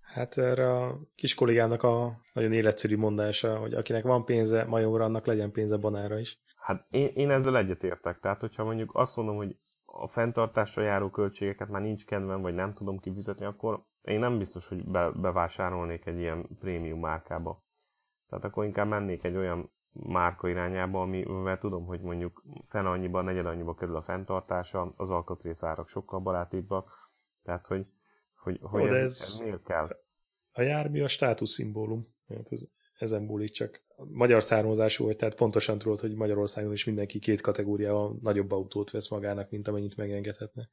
Hát erre a kis kollégának a nagyon életszerű mondása, hogy akinek van pénze majomra, annak legyen pénze banára is. Hát én, én ezzel egyetértek. Tehát, hogyha mondjuk azt mondom, hogy a fenntartásra járó költségeket már nincs kedvem, vagy nem tudom kifizetni, akkor én nem biztos, hogy be, bevásárolnék egy ilyen prémium márkába. Tehát akkor inkább mennék egy olyan márka irányába, amivel tudom, hogy mondjuk fene annyiba, negyed annyiba kerül a fenntartása, az alkatrészárak sokkal barátibbak, tehát hogy, hogy, hogy ez, ez, ez miért kell? A jármű a státuszszimbólum. Hát ez, ezen múlik csak magyar származású vagy, tehát pontosan tudod, hogy Magyarországon is mindenki két kategóriával nagyobb autót vesz magának, mint amennyit megengedhetne,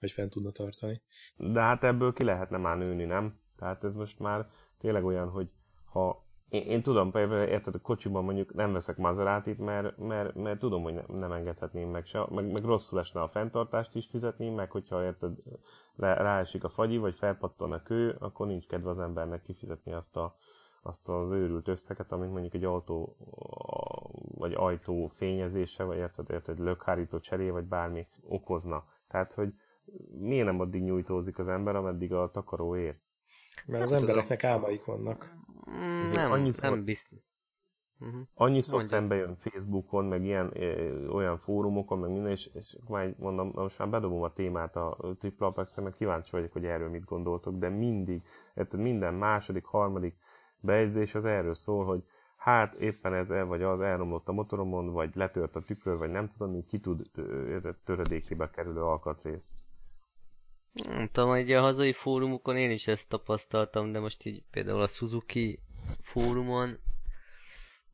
vagy fent tudna tartani. De hát ebből ki lehetne már nőni, nem? Tehát ez most már tényleg olyan, hogy ha én, én tudom, például érted, a kocsiban mondjuk nem veszek Maserati-t, mert, mert, mert tudom, hogy ne, nem engedhetném meg se, meg, meg rosszul esne a fenntartást is fizetni, meg hogyha érted, le, ráesik a fagyi, vagy felpattan a kő, akkor nincs kedve az embernek kifizetni azt a, azt az őrült összeget, amit mondjuk egy autó vagy ajtó fényezése, vagy érted, érted, lökhárító cseré, vagy bármi okozna. Tehát, hogy miért nem addig nyújtózik az ember, ameddig a takaró ér? Mert az embereknek álmaik vannak. Mm, nem, annyiszor, nem biztos. Uh-huh. Annyiszor Mondja. szembe jön Facebookon, meg ilyen ö, olyan fórumokon, meg minden, és, és már mondom, most már bedobom a témát a Triple apex mert kíváncsi vagyok, hogy erről mit gondoltok, de mindig, érted, minden második, harmadik bejegyzés az erről szól, hogy hát éppen ez el vagy az elromlott a motoromon, vagy letört a tükör, vagy nem tudom, ki tud töredékébe kerülő alkatrészt. Nem tudom, hogy a hazai fórumokon én is ezt tapasztaltam, de most így például a Suzuki fórumon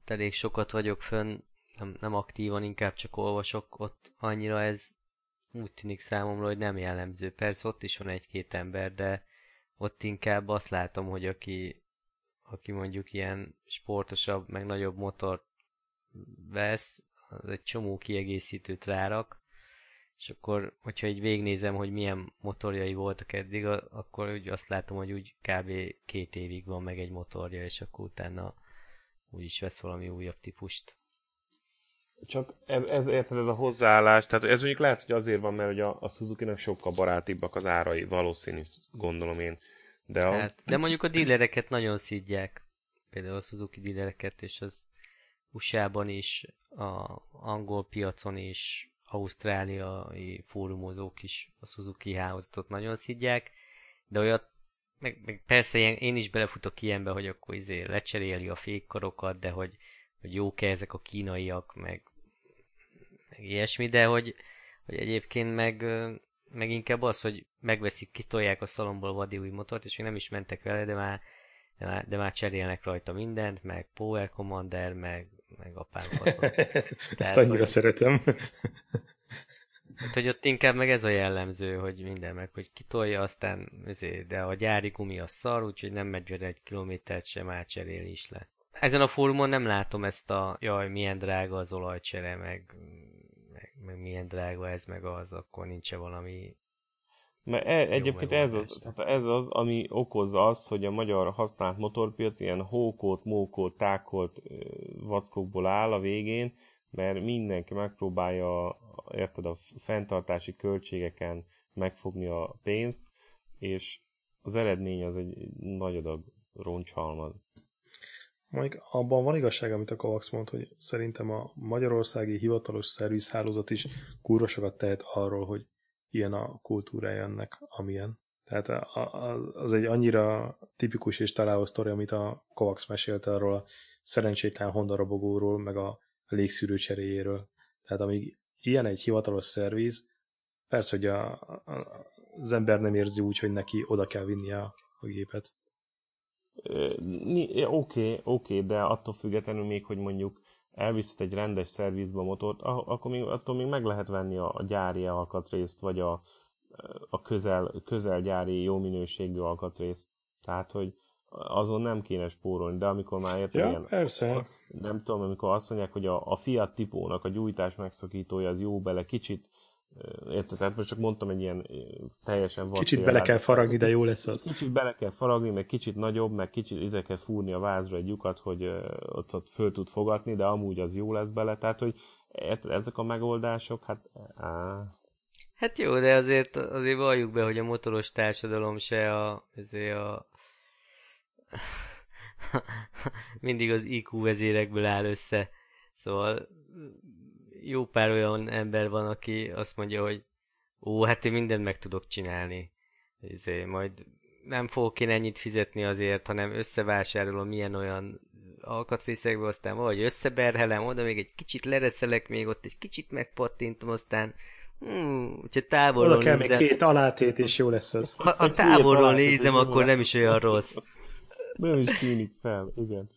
elég sokat vagyok fönn, nem, nem aktívan, inkább csak olvasok, ott annyira ez úgy tűnik számomra, hogy nem jellemző. Persze ott is van egy-két ember, de ott inkább azt látom, hogy aki aki mondjuk ilyen sportosabb, meg nagyobb motor vesz, az egy csomó kiegészítőt rárak, és akkor, hogyha így végnézem, hogy milyen motorjai voltak eddig, akkor úgy azt látom, hogy úgy kb. két évig van meg egy motorja, és akkor utána úgy is vesz valami újabb típust. Csak ez, ez, érted, ez a hozzáállás, tehát ez mondjuk lehet, hogy azért van, mert hogy a, a Suzuki-nak sokkal barátibbak az árai, valószínű, gondolom én. De, a... hát, de mondjuk a dílereket nagyon szidják. Például a Suzuki dílereket, és az USA-ban is, a angol piacon is, ausztráliai fórumozók is a Suzuki hálózatot nagyon szidják, de olyat, meg, meg persze ilyen, én is belefutok ilyenbe, hogy akkor izé lecseréli a fékkarokat, de hogy, hogy jók-e ezek a kínaiak, meg, meg ilyesmi, de hogy, hogy egyébként meg meg inkább az, hogy megveszik, kitolják a szalomból a vadi új motort, és még nem is mentek vele, de már, de már, de már cserélnek rajta mindent, meg Power Commander, meg, meg apám faszom. Ezt annyira hogy, szeretem. Hát, hogy ott inkább meg ez a jellemző, hogy minden meg, hogy kitolja, aztán ezért, de a gyári gumi a szar, úgyhogy nem megy vele egy kilométert sem átcserél is le. Ezen a fórumon nem látom ezt a, jaj, milyen drága az olajcsere, meg meg milyen drága ez, meg az, akkor nincs -e valami mert e, egyébként ez az, tehát ez az, ami okozza az, hogy a magyar használt motorpiac ilyen hókót, mókót, tákolt vackokból áll a végén, mert mindenki megpróbálja, érted, a fenntartási költségeken megfogni a pénzt, és az eredmény az egy nagy adag roncshalmaz. Mondjuk abban van igazság, amit a Kovacs mond, hogy szerintem a magyarországi hivatalos szervizhálózat is kurva sokat tehet arról, hogy ilyen a kultúrája ennek, amilyen. Tehát az egy annyira tipikus és találó sztori, amit a Kovacs mesélte arról a szerencsétlen Honda robogóról, meg a légszűrő cseréjéről. Tehát amíg ilyen egy hivatalos szerviz, persze, hogy a, a, az ember nem érzi úgy, hogy neki oda kell vinni a, a gépet. Oké, okay, okay, de attól függetlenül még, hogy mondjuk elviszed egy rendes szervizbe a motort, akkor még, attól még meg lehet venni a, a gyári alkatrészt, vagy a, a közel, közelgyári jó minőségű alkatrészt. Tehát, hogy azon nem kéne spórolni, de amikor már érted ja, ilyen, persze. nem tudom, amikor azt mondják, hogy a, a Fiat tipónak a gyújtás megszakítója az jó bele, kicsit Érted? Tehát most csak mondtam egy ilyen teljesen vad Kicsit bele kell faragni, de jó lesz az. Kicsit bele kell faragni, meg kicsit nagyobb, meg kicsit ide kell fúrni a vázra egy lyukat, hogy ott, ott föl tud fogatni, de amúgy az jó lesz bele. Tehát, hogy érted, ezek a megoldások, hát... Á. Hát jó, de azért, azért valljuk be, hogy a motoros társadalom se a, azért a mindig az IQ vezérekből áll össze. Szóval jó pár olyan ember van, aki azt mondja, hogy ó, hát én mindent meg tudok csinálni. Ezért majd nem fogok én ennyit fizetni azért, hanem összevásárolom milyen olyan alkatrészekből, aztán vagy összeberhelem, oda még egy kicsit lereszelek, még ott egy kicsit megpattintom, aztán Hmm, hogyha távolról Oda kell nézem, még két alátét, és jó lesz az. Ha, ha távolról nézem, akkor nem is olyan rossz. Nem is tűnik fel, igen.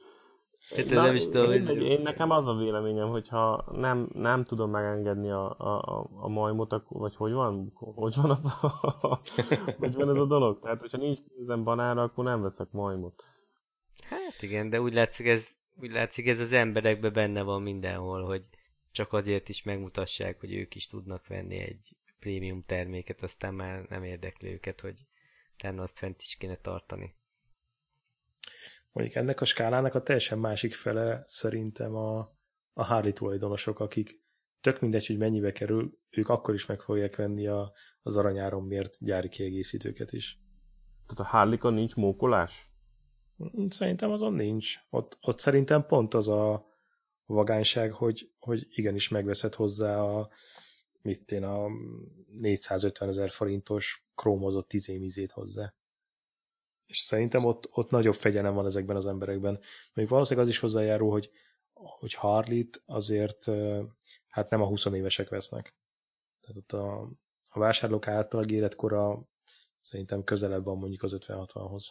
Hát, Na, nem is tudom, én, hogy... én, nekem az a véleményem, hogyha nem, nem tudom megengedni a, a, a majmot, akkor, vagy hogy van? Hogy van, a, hogy van ez a dolog? Tehát, hogyha nincs ezen banára, akkor nem veszek majmot. Hát igen, de úgy látszik ez, úgy látszik ez az emberekben benne van mindenhol, hogy csak azért is megmutassák, hogy ők is tudnak venni egy prémium terméket, aztán már nem érdekli őket, hogy lenne azt fent is kéne tartani. Mondjuk ennek a skálának a teljesen másik fele szerintem a, a Harley tulajdonosok, akik tök mindegy, hogy mennyibe kerül, ők akkor is meg fogják venni a, az aranyáron mért gyári kiegészítőket is. Tehát a harley nincs mókolás? Szerintem azon nincs. Ott, ott szerintem pont az a vagányság, hogy, hogy igenis megveszed hozzá a mit én a 450 ezer forintos krómozott izémizét hozzá és szerintem ott, ott nagyobb fegyelem van ezekben az emberekben. Még valószínűleg az is hozzájárul, hogy, hogy Harlit azért hát nem a 20 évesek vesznek. Tehát ott a, a vásárlók átlag életkora szerintem közelebb van mondjuk az 50-60-hoz.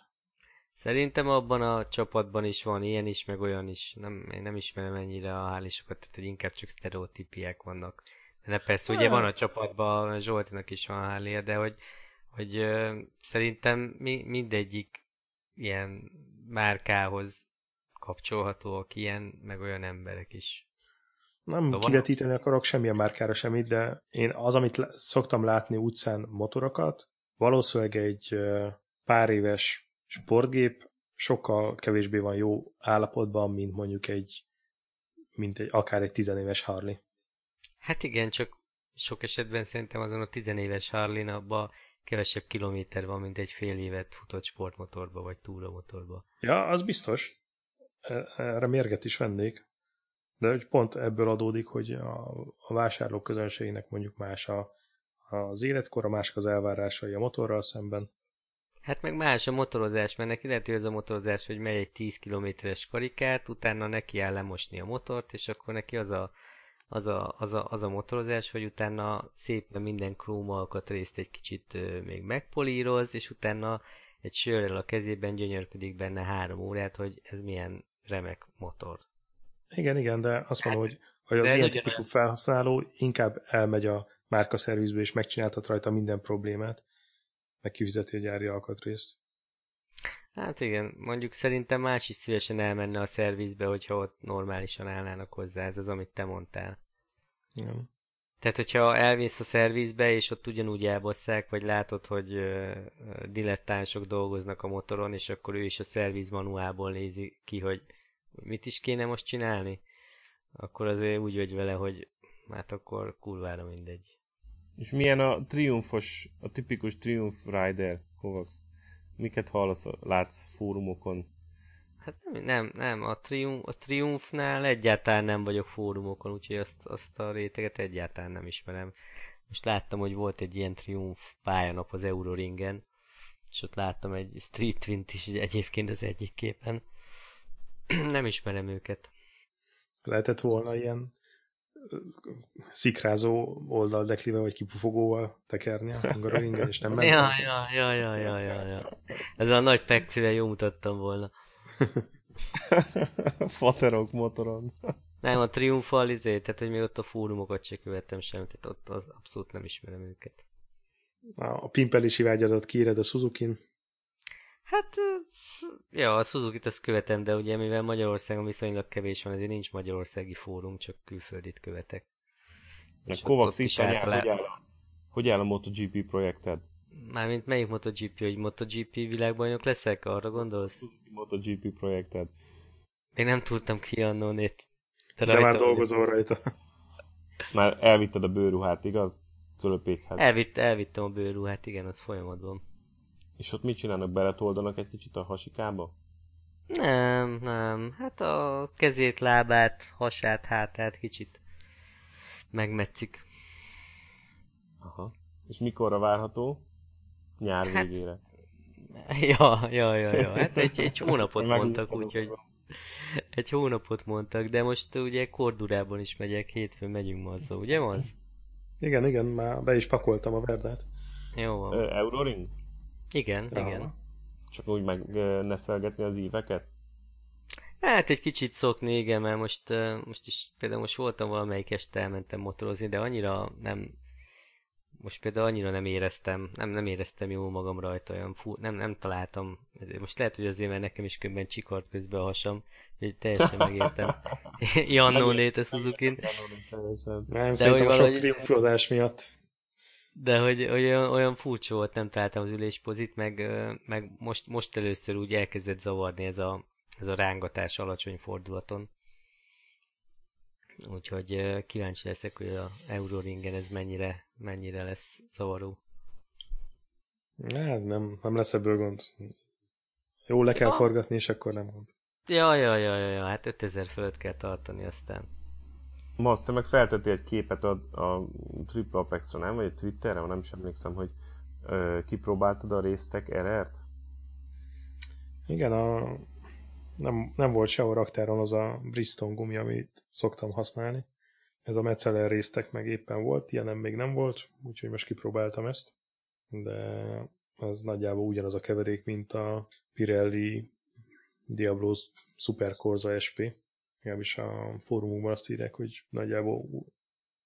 Szerintem abban a csapatban is van ilyen is, meg olyan is. Nem, én nem ismerem ennyire a hálisokat, tehát hogy inkább csak sztereotípiák vannak. De persze, ugye van a csapatban, Zsoltinak is van hália, de hogy hogy ö, szerintem mi, mindegyik ilyen márkához kapcsolhatóak ilyen, meg olyan emberek is. Nem de kivetíteni van... akarok semmilyen márkára semmit, de én az, amit szoktam látni utcán motorokat, valószínűleg egy pár éves sportgép sokkal kevésbé van jó állapotban, mint mondjuk egy, mint egy akár egy tizenéves Harley. Hát igen, csak sok esetben szerintem azon a tizenéves Harley-n abban kevesebb kilométer van, mint egy fél évet futott sportmotorba, vagy túramotorba. Ja, az biztos. E, erre mérget is vennék. De hogy pont ebből adódik, hogy a, a vásárlók közönségének mondjuk más a, az életkora, más az elvárásai a motorral szemben. Hát meg más a motorozás, mert neki lehet, hogy ez a motorozás, hogy megy egy 10 kilométeres karikát, utána neki áll lemosni a motort, és akkor neki az a az a, az, a, az a motorozás, hogy utána szépen minden chrome alkatrészt egy kicsit még megpolíroz, és utána egy sörrel a kezében gyönyörködik benne három órát, hogy ez milyen remek motor. Igen, igen, de azt mondom, hát, hogy, hogy az ilyen típusú felhasználó inkább elmegy a márka szervizbe, és megcsináltat rajta minden problémát, meg kifizeti a gyári alkatrészt. Hát igen, mondjuk szerintem más is szívesen elmenne a szervizbe, hogyha ott normálisan állnának hozzá, ez az, amit te mondtál. Igen. Tehát, hogyha elvész a szervizbe, és ott ugyanúgy elbosszák, vagy látod, hogy uh, dilettánsok dolgoznak a motoron, és akkor ő is a szerviz manuálból nézi ki, hogy mit is kéne most csinálni, akkor azért úgy vagy vele, hogy hát akkor kurvára mindegy. És milyen a triumfos, a tipikus triumf rider, Kovacs? Miket hallasz, látsz fórumokon? Hát nem, nem, nem. A, triumf, a Triumfnál egyáltalán nem vagyok fórumokon, úgyhogy azt, azt a réteget egyáltalán nem ismerem. Most láttam, hogy volt egy ilyen Triumf pályanap az Euroringen, és ott láttam egy Street Twint is egyébként az egyik képen. nem ismerem őket. Lehetett volna ilyen szikrázó oldaldeklivel vagy kipufogóval tekerni a hungaroringen, és nem mentem. Ja, ja, ja, ja, ja, ja, ja. Ez a nagy pekcivel jó mutattam volna. Faterok motoron. Nem, a triumfal izé, tehát hogy még ott a fórumokat se követtem sem, tehát ott az abszolút nem ismerem őket. A pimpelési vágyadat kiíred a Suzuki-n? Hát, ja, a Suzuki-t azt követem, de ugye mivel Magyarországon viszonylag kevés van, ezért nincs magyarországi fórum, csak külföldit követek. Meg Kovacs itt általán... hogy, áll, hogy áll a MotoGP projekted? Mármint melyik MotoGP, hogy MotoGP világbajnok leszek, arra gondolsz? Suzuki MotoGP projekted. Még nem tudtam ki annónét. De, de már dolgozol rajta. Már elvitted a bőruhát, igaz? Cölöpékhez. Elvitt, elvittem a bőruhát, igen, az folyamatban. És ott mit csinálnak? Beletoldanak egy kicsit a hasikába? Nem, nem. Hát a kezét, lábát, hasát, hátát kicsit megmetszik. Aha. És mikorra várható? Nyár hát, végére. Ja, ja, ja, ja. Hát egy, egy hónapot mondtak, úgyhogy egy hónapot mondtak, de most ugye Kordurában is megyek, hétfőn megyünk mazza, ugye az? Igen, igen, már be is pakoltam a verdát. Jó van. Euroring? Igen, ja. igen. Csak úgy meg neszelgetni az éveket? Hát egy kicsit szokni, igen, mert most, most is például most voltam valamelyik este, elmentem motorozni, de annyira nem, most például annyira nem éreztem, nem, nem éreztem jól magam rajta, olyan fú, nem, nem találtam, most lehet, hogy azért, mert nekem is köbben csikart közben a hasam, hogy teljesen megértem Jannó Néte Suzuki-n. Nem, de hogy valahogy... sok triumfozás miatt. De hogy, hogy olyan, olyan furcsa volt, nem találtam az üléspozit, meg, meg most, most először úgy elkezdett zavarni ez a, ez a rángatás alacsony fordulaton. Úgyhogy kíváncsi leszek, hogy a Euroringen ez mennyire, mennyire lesz zavaró. Hát nem, nem lesz ebből gond. Jó, le kell ja. forgatni, és akkor nem gond. Ja, ja, ja, ja, ja, hát 5000 fölött kell tartani aztán. Ma azt meg feltettél egy képet a, a Triple Apex-ra, nem? Vagy a Twitterre, nem is emlékszem, hogy ö, kipróbáltad a résztek RR-t? Igen, a nem, nem volt sehol raktáron az a Briston gumi, amit szoktam használni. Ez a Metzeler résztek meg éppen volt, ilyenem még nem volt, úgyhogy most kipróbáltam ezt. De az nagyjából ugyanaz a keverék, mint a Pirelli Diablo Super Corsa SP. Legalábbis a fórumokban azt írják, hogy nagyjából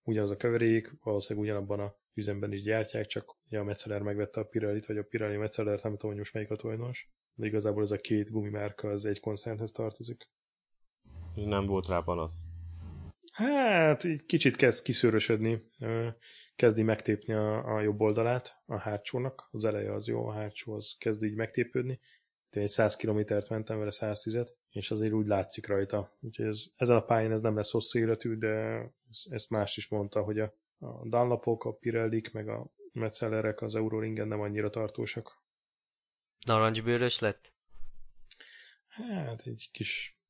ugyanaz a keverék, valószínűleg ugyanabban a üzemben is gyártják, csak ugye a Metzeler megvette a Pirellit, vagy a Pirelli Metzeler, nem tudom, hogy most melyik a tulajdonos de igazából ez a két gumimárka az egy koncernhez tartozik. Nem volt rá panasz. Hát, kicsit kezd kiszőrösödni, kezdi megtépni a, a jobb oldalát a hátsónak, az eleje az jó, a hátsó az kezd így megtépődni. Én egy 100 kilométert mentem vele, 110-et, és azért úgy látszik rajta. Úgyhogy ez, ezen a pályán ez nem lesz hosszú életű, de ezt más is mondta, hogy a, a Dunlopok, a Pirellik, meg a Metzellerek az Euroringen nem annyira tartósak. Narancsbőrös lett? Hát egy kis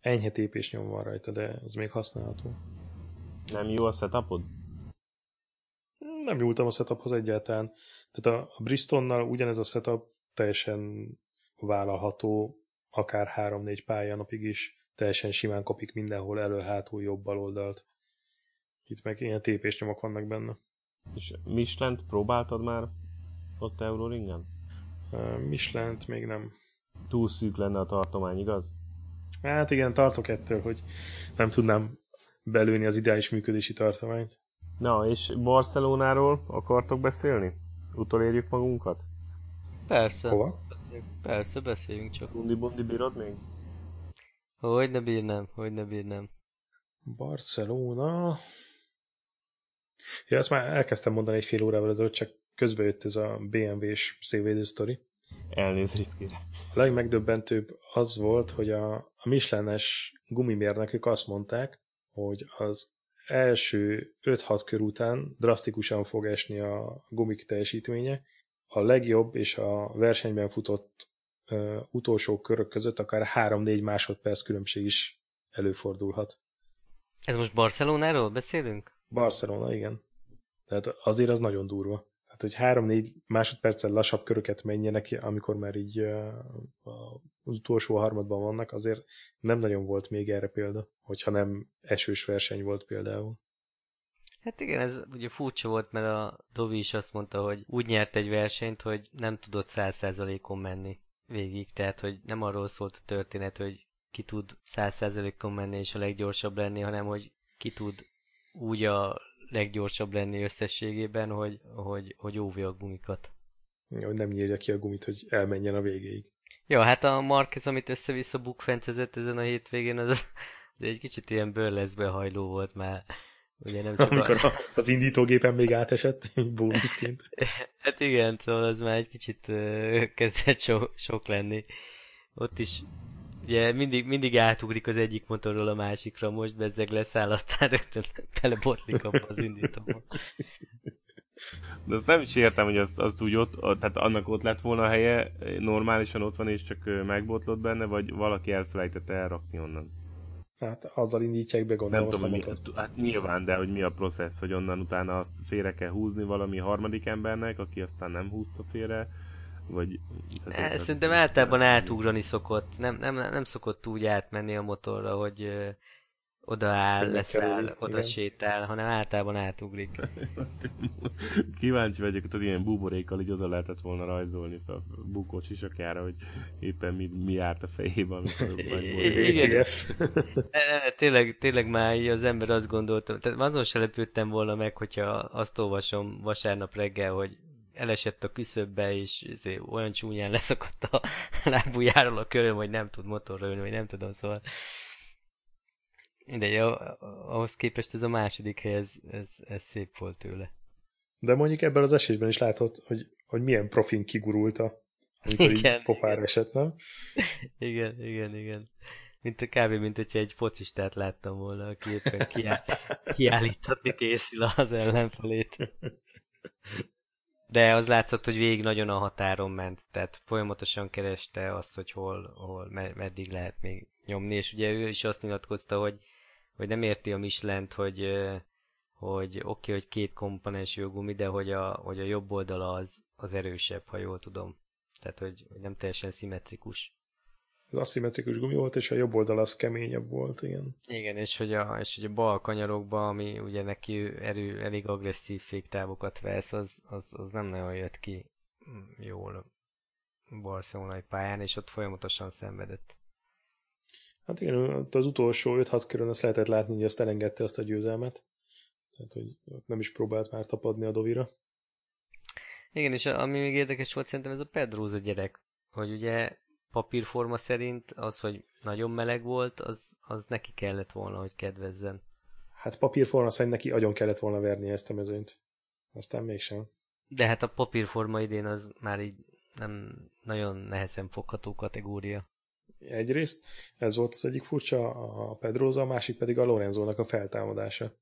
enyhe tépés nyom van rajta, de az még használható. Nem jó a setupod? Nem nyúltam a setuphoz egyáltalán. Tehát a, a Bristonnal ugyanez a setup teljesen vállalható, akár 3-4 pályanapig is, teljesen simán kopik mindenhol elő, hátul, jobb, bal oldalt. Itt meg ilyen tépésnyomok vannak benne. És Michelin próbáltad már ott Euroringen? Michelin-t még nem. Túl szűk lenne a tartomány, igaz? Hát igen, tartok ettől, hogy nem tudnám belőni az ideális működési tartományt. Na, és Barcelonáról akartok beszélni? Utolérjük magunkat? Persze. Hova? Persze, beszéljünk csak. Szundi bundi bírod még? Hogy ne bírnám, hogy ne bírnám. Barcelona... Ja, ezt már elkezdtem mondani egy fél órával ezelőtt, csak közben jött ez a BMW-s szévédő sztori. Elnézést kérem. A legmegdöbbentőbb az volt, hogy a, a Michelin-es gumimérnökök azt mondták, hogy az első 5-6 kör után drasztikusan fog esni a gumik teljesítménye. A legjobb és a versenyben futott uh, utolsó körök között akár 3-4 másodperc különbség is előfordulhat. Ez most Barcelonáról beszélünk? Barcelona, igen. Tehát azért az nagyon durva. Hát, hogy három-négy másodperccel lassabb köröket menjenek, amikor már így az utolsó harmadban vannak, azért nem nagyon volt még erre példa, hogyha nem esős verseny volt például. Hát igen, ez ugye furcsa volt, mert a Dovi is azt mondta, hogy úgy nyert egy versenyt, hogy nem tudott száz százalékon menni végig, tehát hogy nem arról szólt a történet, hogy ki tud 100%-on menni és a leggyorsabb lenni, hanem hogy ki tud úgy a leggyorsabb lenni összességében, hogy, hogy, hogy óvja a gumikat. Ja, hogy nem nyírja ki a gumit, hogy elmenjen a végéig. Ja, hát a Marquez, amit össze-vissza bukfencezett ezen a hétvégén, az, az egy kicsit ilyen bőrleszbe hajló volt már. Ugye nem csak Amikor a... az indítógépen még átesett, bónuszként. hát igen, szóval az már egy kicsit kezdett so, sok lenni. Ott is ugye mindig, mindig átugrik az egyik motorról a másikra, most bezzeg leszáll, aztán rögtön telebotlik abba az indítóba. De azt nem is értem, hogy azt, azt úgy ott, tehát annak ott lett volna a helye, normálisan ott van és csak megbotlott benne, vagy valaki elfelejtette elrakni onnan. Hát azzal indítják be, gondolom, Nem tudom, mi, hát nyilván, de hogy mi a processz, hogy onnan utána azt félre kell húzni valami harmadik embernek, aki aztán nem húzta félre, vagy... Ne, szerintem általában átugrani szokott, nem, nem, nem szokott úgy átmenni a motorra, hogy oda áll, leszáll, oda igen. sétál, hanem általában átugrik. Kíváncsi vagyok, hogy ilyen buborékkal így oda lehetett volna rajzolni fel a bukó sisakjára, hogy éppen mi, mi járt a fejében, amikor Igen. tényleg, tényleg már így az ember azt gondolta, tehát azon se lepődtem volna meg, hogyha azt olvasom vasárnap reggel, hogy elesett a küszöbbe, és olyan csúnyán leszakadt a lábújáról a köröm, hogy nem tud motorra ülni, vagy nem tudom, szóval de ahhoz képest ez a második hely, ez, ez, ez szép volt tőle. De mondjuk ebben az esésben is látod, hogy, hogy milyen profin kigurulta, amikor igen, így pofára igen. esett, nem? igen, igen, igen. Mint a kb. mint hogyha egy focistát láttam volna, aki éppen kiáll, kiállítatni készül az ellenfelét. De az látszott, hogy végig nagyon a határon ment, tehát folyamatosan kereste azt, hogy hol, hol meddig lehet még nyomni, és ugye ő is azt nyilatkozta, hogy hogy nem érti a Michelin, hogy, hogy oké, okay, hogy két komponens gumi, de hogy a, hogy a jobb oldala az, az erősebb, ha jól tudom. Tehát, hogy, hogy nem teljesen szimmetrikus. Az aszimmetrikus gumi volt, és a jobb oldal az keményebb volt, igen. Igen, és hogy a, és hogy a bal kanyarokban, ami ugye neki erő, elég agresszív féktávokat vesz, az, az, az nem nagyon jött ki jól barcelonai pályán, és ott folyamatosan szenvedett. Hát igen, az utolsó 5-6 körön azt lehetett látni, hogy azt elengedte azt a győzelmet. Tehát, hogy nem is próbált már tapadni a dovira. Igen, és ami még érdekes volt szerintem ez a Pedroza gyerek, hogy ugye papírforma szerint az, hogy nagyon meleg volt, az, az neki kellett volna, hogy kedvezzen. Hát papírforma szerint neki agyon kellett volna verni ezt a mezőnyt. Aztán mégsem. De hát a papírforma idén az már így nem nagyon nehezen fogható kategória egyrészt, ez volt az egyik furcsa a Pedroza, a másik pedig a Lorenzónak a feltámadása.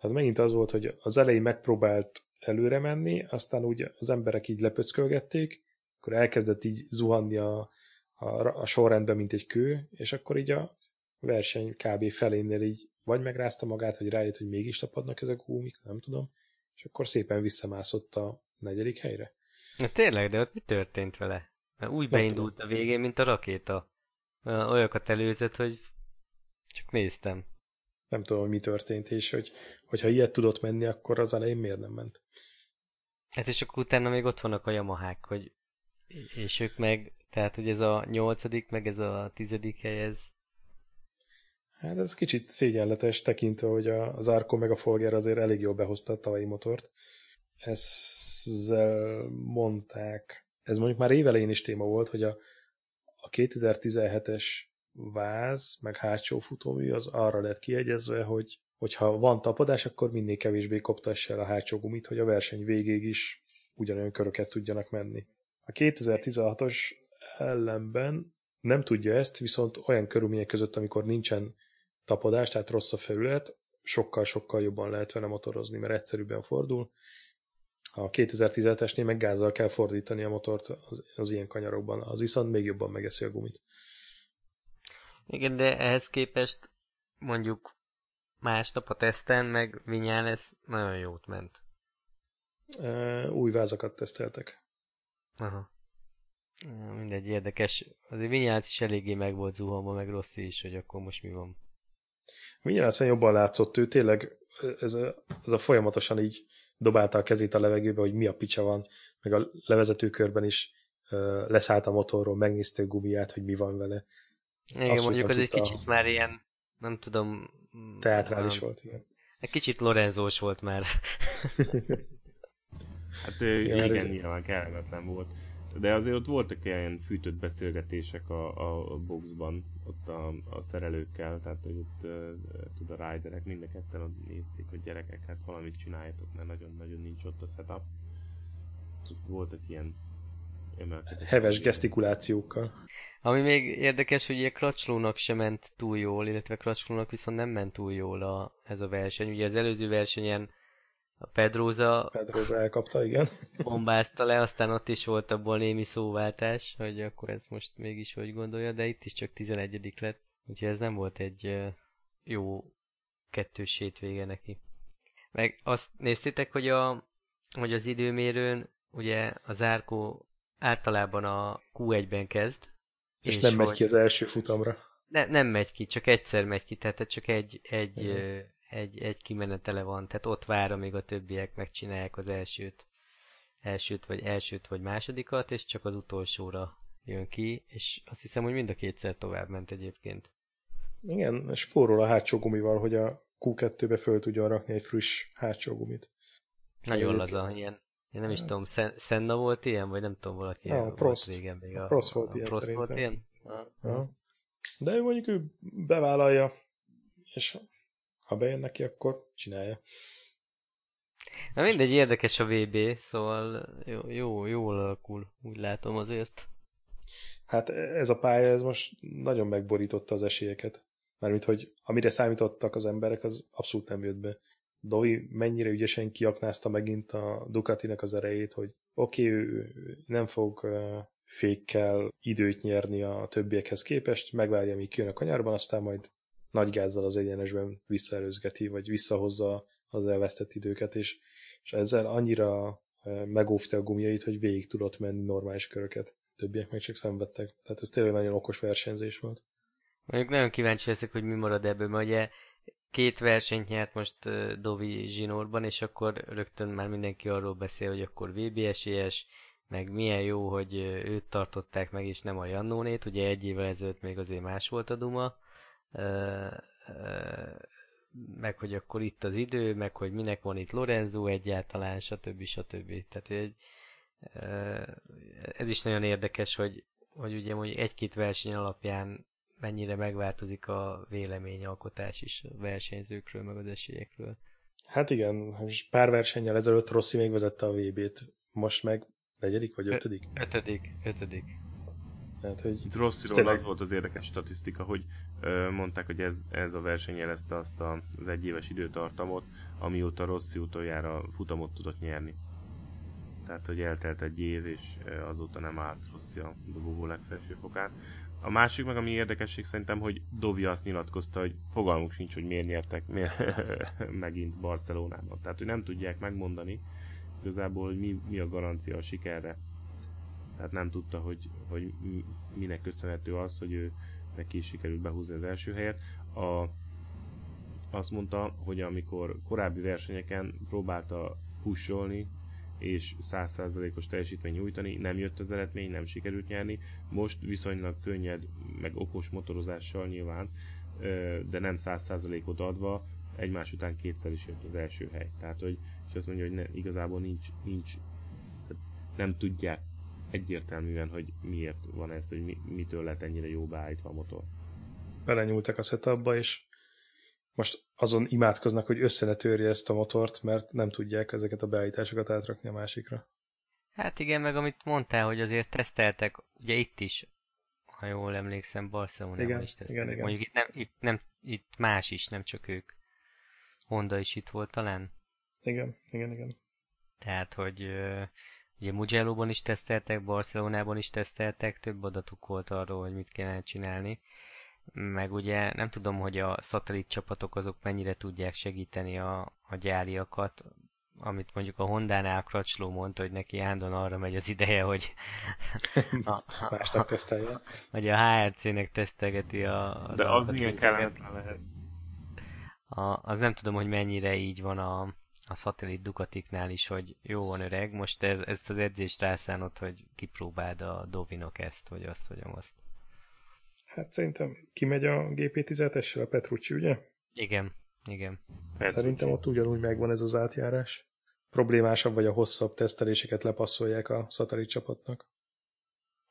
Tehát megint az volt, hogy az elején megpróbált előre menni, aztán úgy az emberek így lepöckölgették, akkor elkezdett így zuhanni a, a, a sorrendbe, mint egy kő, és akkor így a verseny kb. felénél így vagy megrázta magát, vagy rájött, hogy mégis tapadnak ezek a gumik, nem tudom, és akkor szépen visszamászott a negyedik helyre. Na tényleg, de ott mi történt vele? Mert úgy beindult a végén, mint a rakéta olyakat előzött, hogy csak néztem. Nem tudom, hogy mi történt, és hogy, hogyha ilyet tudott menni, akkor az elején miért nem ment. Hát és akkor utána még ott vannak a Yamahák, hogy és ők meg, tehát hogy ez a nyolcadik, meg ez a tizedik hely, ez... Hát ez kicsit szégyenletes tekintve, hogy az Arco meg a Folger azért elég jól behozta a tavalyi motort. Ezzel mondták, ez mondjuk már évelején is téma volt, hogy a, a 2017-es váz, meg hátsó futómű az arra lett kiegyezve, hogy hogyha van tapadás, akkor minél kevésbé koptass el a hátsó gumit, hogy a verseny végéig is ugyanolyan köröket tudjanak menni. A 2016-os ellenben nem tudja ezt, viszont olyan körülmények között, amikor nincsen tapadás, tehát rossz a felület, sokkal-sokkal jobban lehet vele motorozni, mert egyszerűbben fordul, a 2017-esnél meg gázzal kell fordítani a motort az, az ilyen kanyarokban, az viszont még jobban megeszi a gumit. Igen, de ehhez képest mondjuk másnap a teszten, meg ez nagyon jót ment. új vázakat teszteltek. Aha. Mindegy, érdekes. Azért Vinyálc is eléggé meg volt zuhanva, meg rossz is, hogy akkor most mi van. Vinyálcen jobban látszott ő, tényleg ez a, ez a folyamatosan így dobálta a kezét a levegőbe, hogy mi a picsa van, meg a levezető körben is uh, leszállt a motorról, megnézte a gumiját, hogy mi van vele. Igen, mondjuk az egy kicsit már ilyen, nem tudom... Teatrális volt, igen. Egy kicsit Lorenzós volt már. hát igen, igen, nyilván kellemetlen volt. De azért ott voltak ilyen fűtött beszélgetések a, a boxban, ott a, a szerelőkkel, tehát hogy ott tud a riderek mind a ketten ott nézték, hogy gyerekek, hát valamit csináljatok, mert nagyon-nagyon nincs ott a setup. Itt voltak ilyen Heves gesztikulációkkal. Ami még érdekes, hogy ugye Kracslónak sem ment túl jól, illetve Kracslónak viszont nem ment túl jól a, ez a verseny. Ugye az előző versenyen a Pedroza, Pedroza elkapta, igen. bombázta le, aztán ott is volt abból némi szóváltás, hogy akkor ez most mégis hogy gondolja, de itt is csak 11 lett, úgyhogy ez nem volt egy jó kettős hétvége neki. Meg azt néztétek, hogy, a, hogy az időmérőn ugye az Zárkó általában a Q1-ben kezd. És, és nem megy ki az első futamra. Ne, nem megy ki, csak egyszer megy ki, tehát csak egy, egy, uh-huh. Egy, egy kimenetele van, tehát ott vár, amíg a többiek megcsinálják az elsőt, elsőt vagy elsőt vagy másodikat, és csak az utolsóra jön ki, és azt hiszem, hogy mind a kétszer tovább ment egyébként. Igen, spórol a hátsó gumival, hogy a Q2-be föl tudja rakni egy friss hátsó gumit. Nagyon laza, ilyen én nem is tudom, Senna volt ilyen, vagy nem tudom, valaki ja, volt Prost. régen még. A, Prost volt a, ilyen Prost volt ilyen? Ja. De ő mondjuk ő bevállalja, és ha bejön neki, akkor csinálja. Na mindegy, érdekes a VB, szóval jó, jó, jól alakul, úgy látom azért. Hát ez a pálya, ez most nagyon megborította az esélyeket. Mármint, hogy amire számítottak az emberek, az abszolút nem jött be. Dovi mennyire ügyesen kiaknázta megint a Ducatinek az erejét, hogy oké, okay, ő nem fog fékkel időt nyerni a többiekhez képest, megvárja, míg jön a kanyarban, aztán majd nagy gázzal az egyenesben visszaerőzgeti, vagy visszahozza az elvesztett időket, és, és ezzel annyira megóvta a gumjait, hogy végig tudott menni normális köröket. Többiek meg csak szenvedtek. Tehát ez tényleg nagyon okos versenyzés volt. Mondjuk nagyon kíváncsi leszek, hogy mi marad ebből, mert ugye két versenyt nyert most Dovi zsinórban, és akkor rögtön már mindenki arról beszél, hogy akkor VB esélyes, meg milyen jó, hogy őt tartották meg, és nem a Jannónét, ugye egy évvel ezelőtt még azért más volt a Duma, meg hogy akkor itt az idő, meg hogy minek van itt Lorenzo egyáltalán, stb. stb. Tehát egy, ez is nagyon érdekes, hogy, hogy ugye mondjuk egy-két verseny alapján mennyire megváltozik a véleményalkotás is a versenyzőkről, meg az esélyekről. Hát igen, pár versennyel ezelőtt Rossi még vezette a VB-t, most meg negyedik vagy ötödik? Ö- ötödik, ötödik. Hát, hogy Itt Rossiról tényleg... az volt az érdekes statisztika, hogy mondták, hogy ez, ez a verseny jelezte azt a, az egyéves időtartamot, amióta Rossi utoljára futamot tudott nyerni. Tehát, hogy eltelt egy év, és azóta nem állt Rossi a dobogó legfelső fokán. A másik meg, ami érdekesség szerintem, hogy Dovi azt nyilatkozta, hogy fogalmuk sincs, hogy miért nyertek miért megint Barcelonában. Tehát, hogy nem tudják megmondani igazából, hogy mi, mi a garancia a sikerre. Tehát nem tudta, hogy, hogy minek köszönhető az, hogy ő neki is sikerült behúzni az első helyet. A, azt mondta, hogy amikor korábbi versenyeken próbálta pusolni és 100%-os teljesítmény nyújtani, nem jött az eredmény, nem sikerült nyerni. Most viszonylag könnyed, meg okos motorozással nyilván, de nem 100%-ot adva, egymás után kétszer is jött az első hely. Tehát, hogy, és azt mondja, hogy ne, igazából nincs, nincs nem tudják egyértelműen, hogy miért van ez, hogy mi, mitől lett ennyire jó beállítva a motor. Belenyúltak a setupba, és most azon imádkoznak, hogy össze ne törje ezt a motort, mert nem tudják ezeket a beállításokat átrakni a másikra. Hát igen, meg amit mondtál, hogy azért teszteltek, ugye itt is, ha jól emlékszem, Barcelonában igen, is teszteltek. Igen, igen. Mondjuk itt, nem, itt, nem, itt más is, nem csak ők. Honda is itt volt talán? Igen, igen, igen. Tehát, hogy ugye Mugello-ban is teszteltek, Barcelonában is teszteltek, több adatuk volt arról, hogy mit kellene csinálni meg ugye nem tudom, hogy a szatellit csapatok azok mennyire tudják segíteni a, a gyáriakat, amit mondjuk a Honda-nál Kracsló mondta, hogy neki ándon arra megy az ideje, hogy a, másnak tesztelje. Vagy a HRC-nek tesztelgeti a... De az milyen kellemetlen lehet. A, az nem tudom, hogy mennyire így van a, a szatellit Ducatiknál is, hogy jó van öreg, most ez, ezt az edzést rászánod, hogy kipróbáld a Dovinok ezt, vagy azt, vagy azt. Hát szerintem kimegy a GP17-essel a Petrucci, ugye? Igen, igen. Petrucci. Szerintem ott ugyanúgy megvan ez az átjárás. Problémásabb vagy a hosszabb teszteléseket lepasszolják a szatellit csapatnak.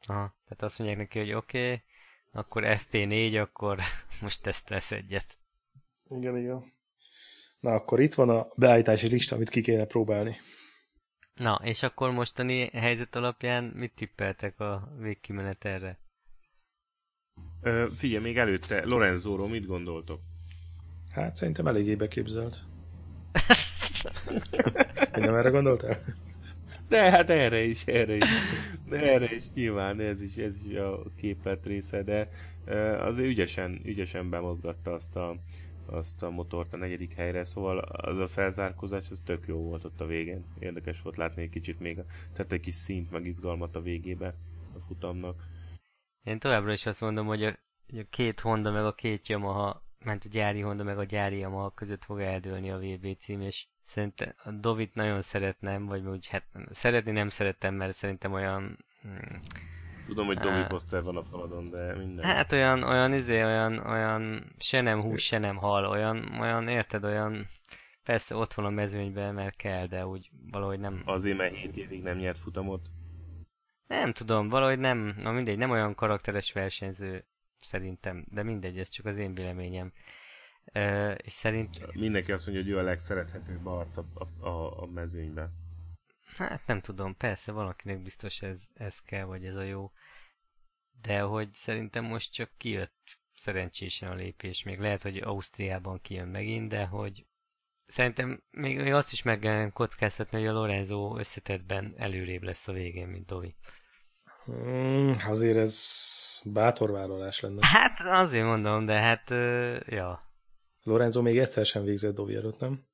Aha, tehát azt mondják neki, hogy oké, okay, akkor FP4, akkor most tesztelsz egyet. Igen, igen. Na, akkor itt van a beállítási lista, amit ki kéne próbálni. Na, és akkor mostani helyzet alapján mit tippeltek a végkimenet erre? Ö, figyelj, még előtte, Lorenzóról mit gondoltok? Hát szerintem eléggé beképzelt. nem erre gondoltál? De hát erre is, erre is. De erre is nyilván ez is, ez is a képlet része, de azért ügyesen, ügyesen bemozgatta azt a, azt a motort a negyedik helyre, szóval az a felzárkózás, ez tök jó volt ott a végén. Érdekes volt látni egy kicsit még, tehát egy kis szint, meg izgalmat a végébe a futamnak. Én továbbra is azt mondom, hogy a, a két Honda meg a két Yamaha, ment a gyári Honda meg a gyári Yamaha között fog eldőlni a VB cím, és szerintem a Dovit nagyon szeretnem, vagy úgy hát szeretni nem szerettem, mert szerintem olyan hmm, Tudom, hogy Domi poszter van a faladon, de minden. Hát olyan, olyan izé, olyan, olyan se nem hús, se nem hal, olyan, olyan, érted, olyan, persze ott van a mezőnyben, mert kell, de úgy valahogy nem... Azért, mert 7 évig nem nyert futamot? Nem tudom, valahogy nem, na mindegy, nem olyan karakteres versenyző szerintem, de mindegy, ez csak az én véleményem. Uh, és szerint... Mindenki azt mondja, hogy ő a legszerethetőbb arc a, a, a mezőnyben. Hát nem tudom, persze valakinek biztos ez, ez kell, vagy ez a jó. De hogy szerintem most csak kijött szerencsésen a lépés. Még lehet, hogy Ausztriában kijön megint, de hogy szerintem még, még azt is meg kell kockáztatni, hogy a Lorenzo összetettben előrébb lesz a végén, mint Dovi. Hmm, azért ez bátor vállalás lenne. Hát azért mondom, de hát, ja. Lorenzo még egyszer sem végzett Dovi előtt, nem?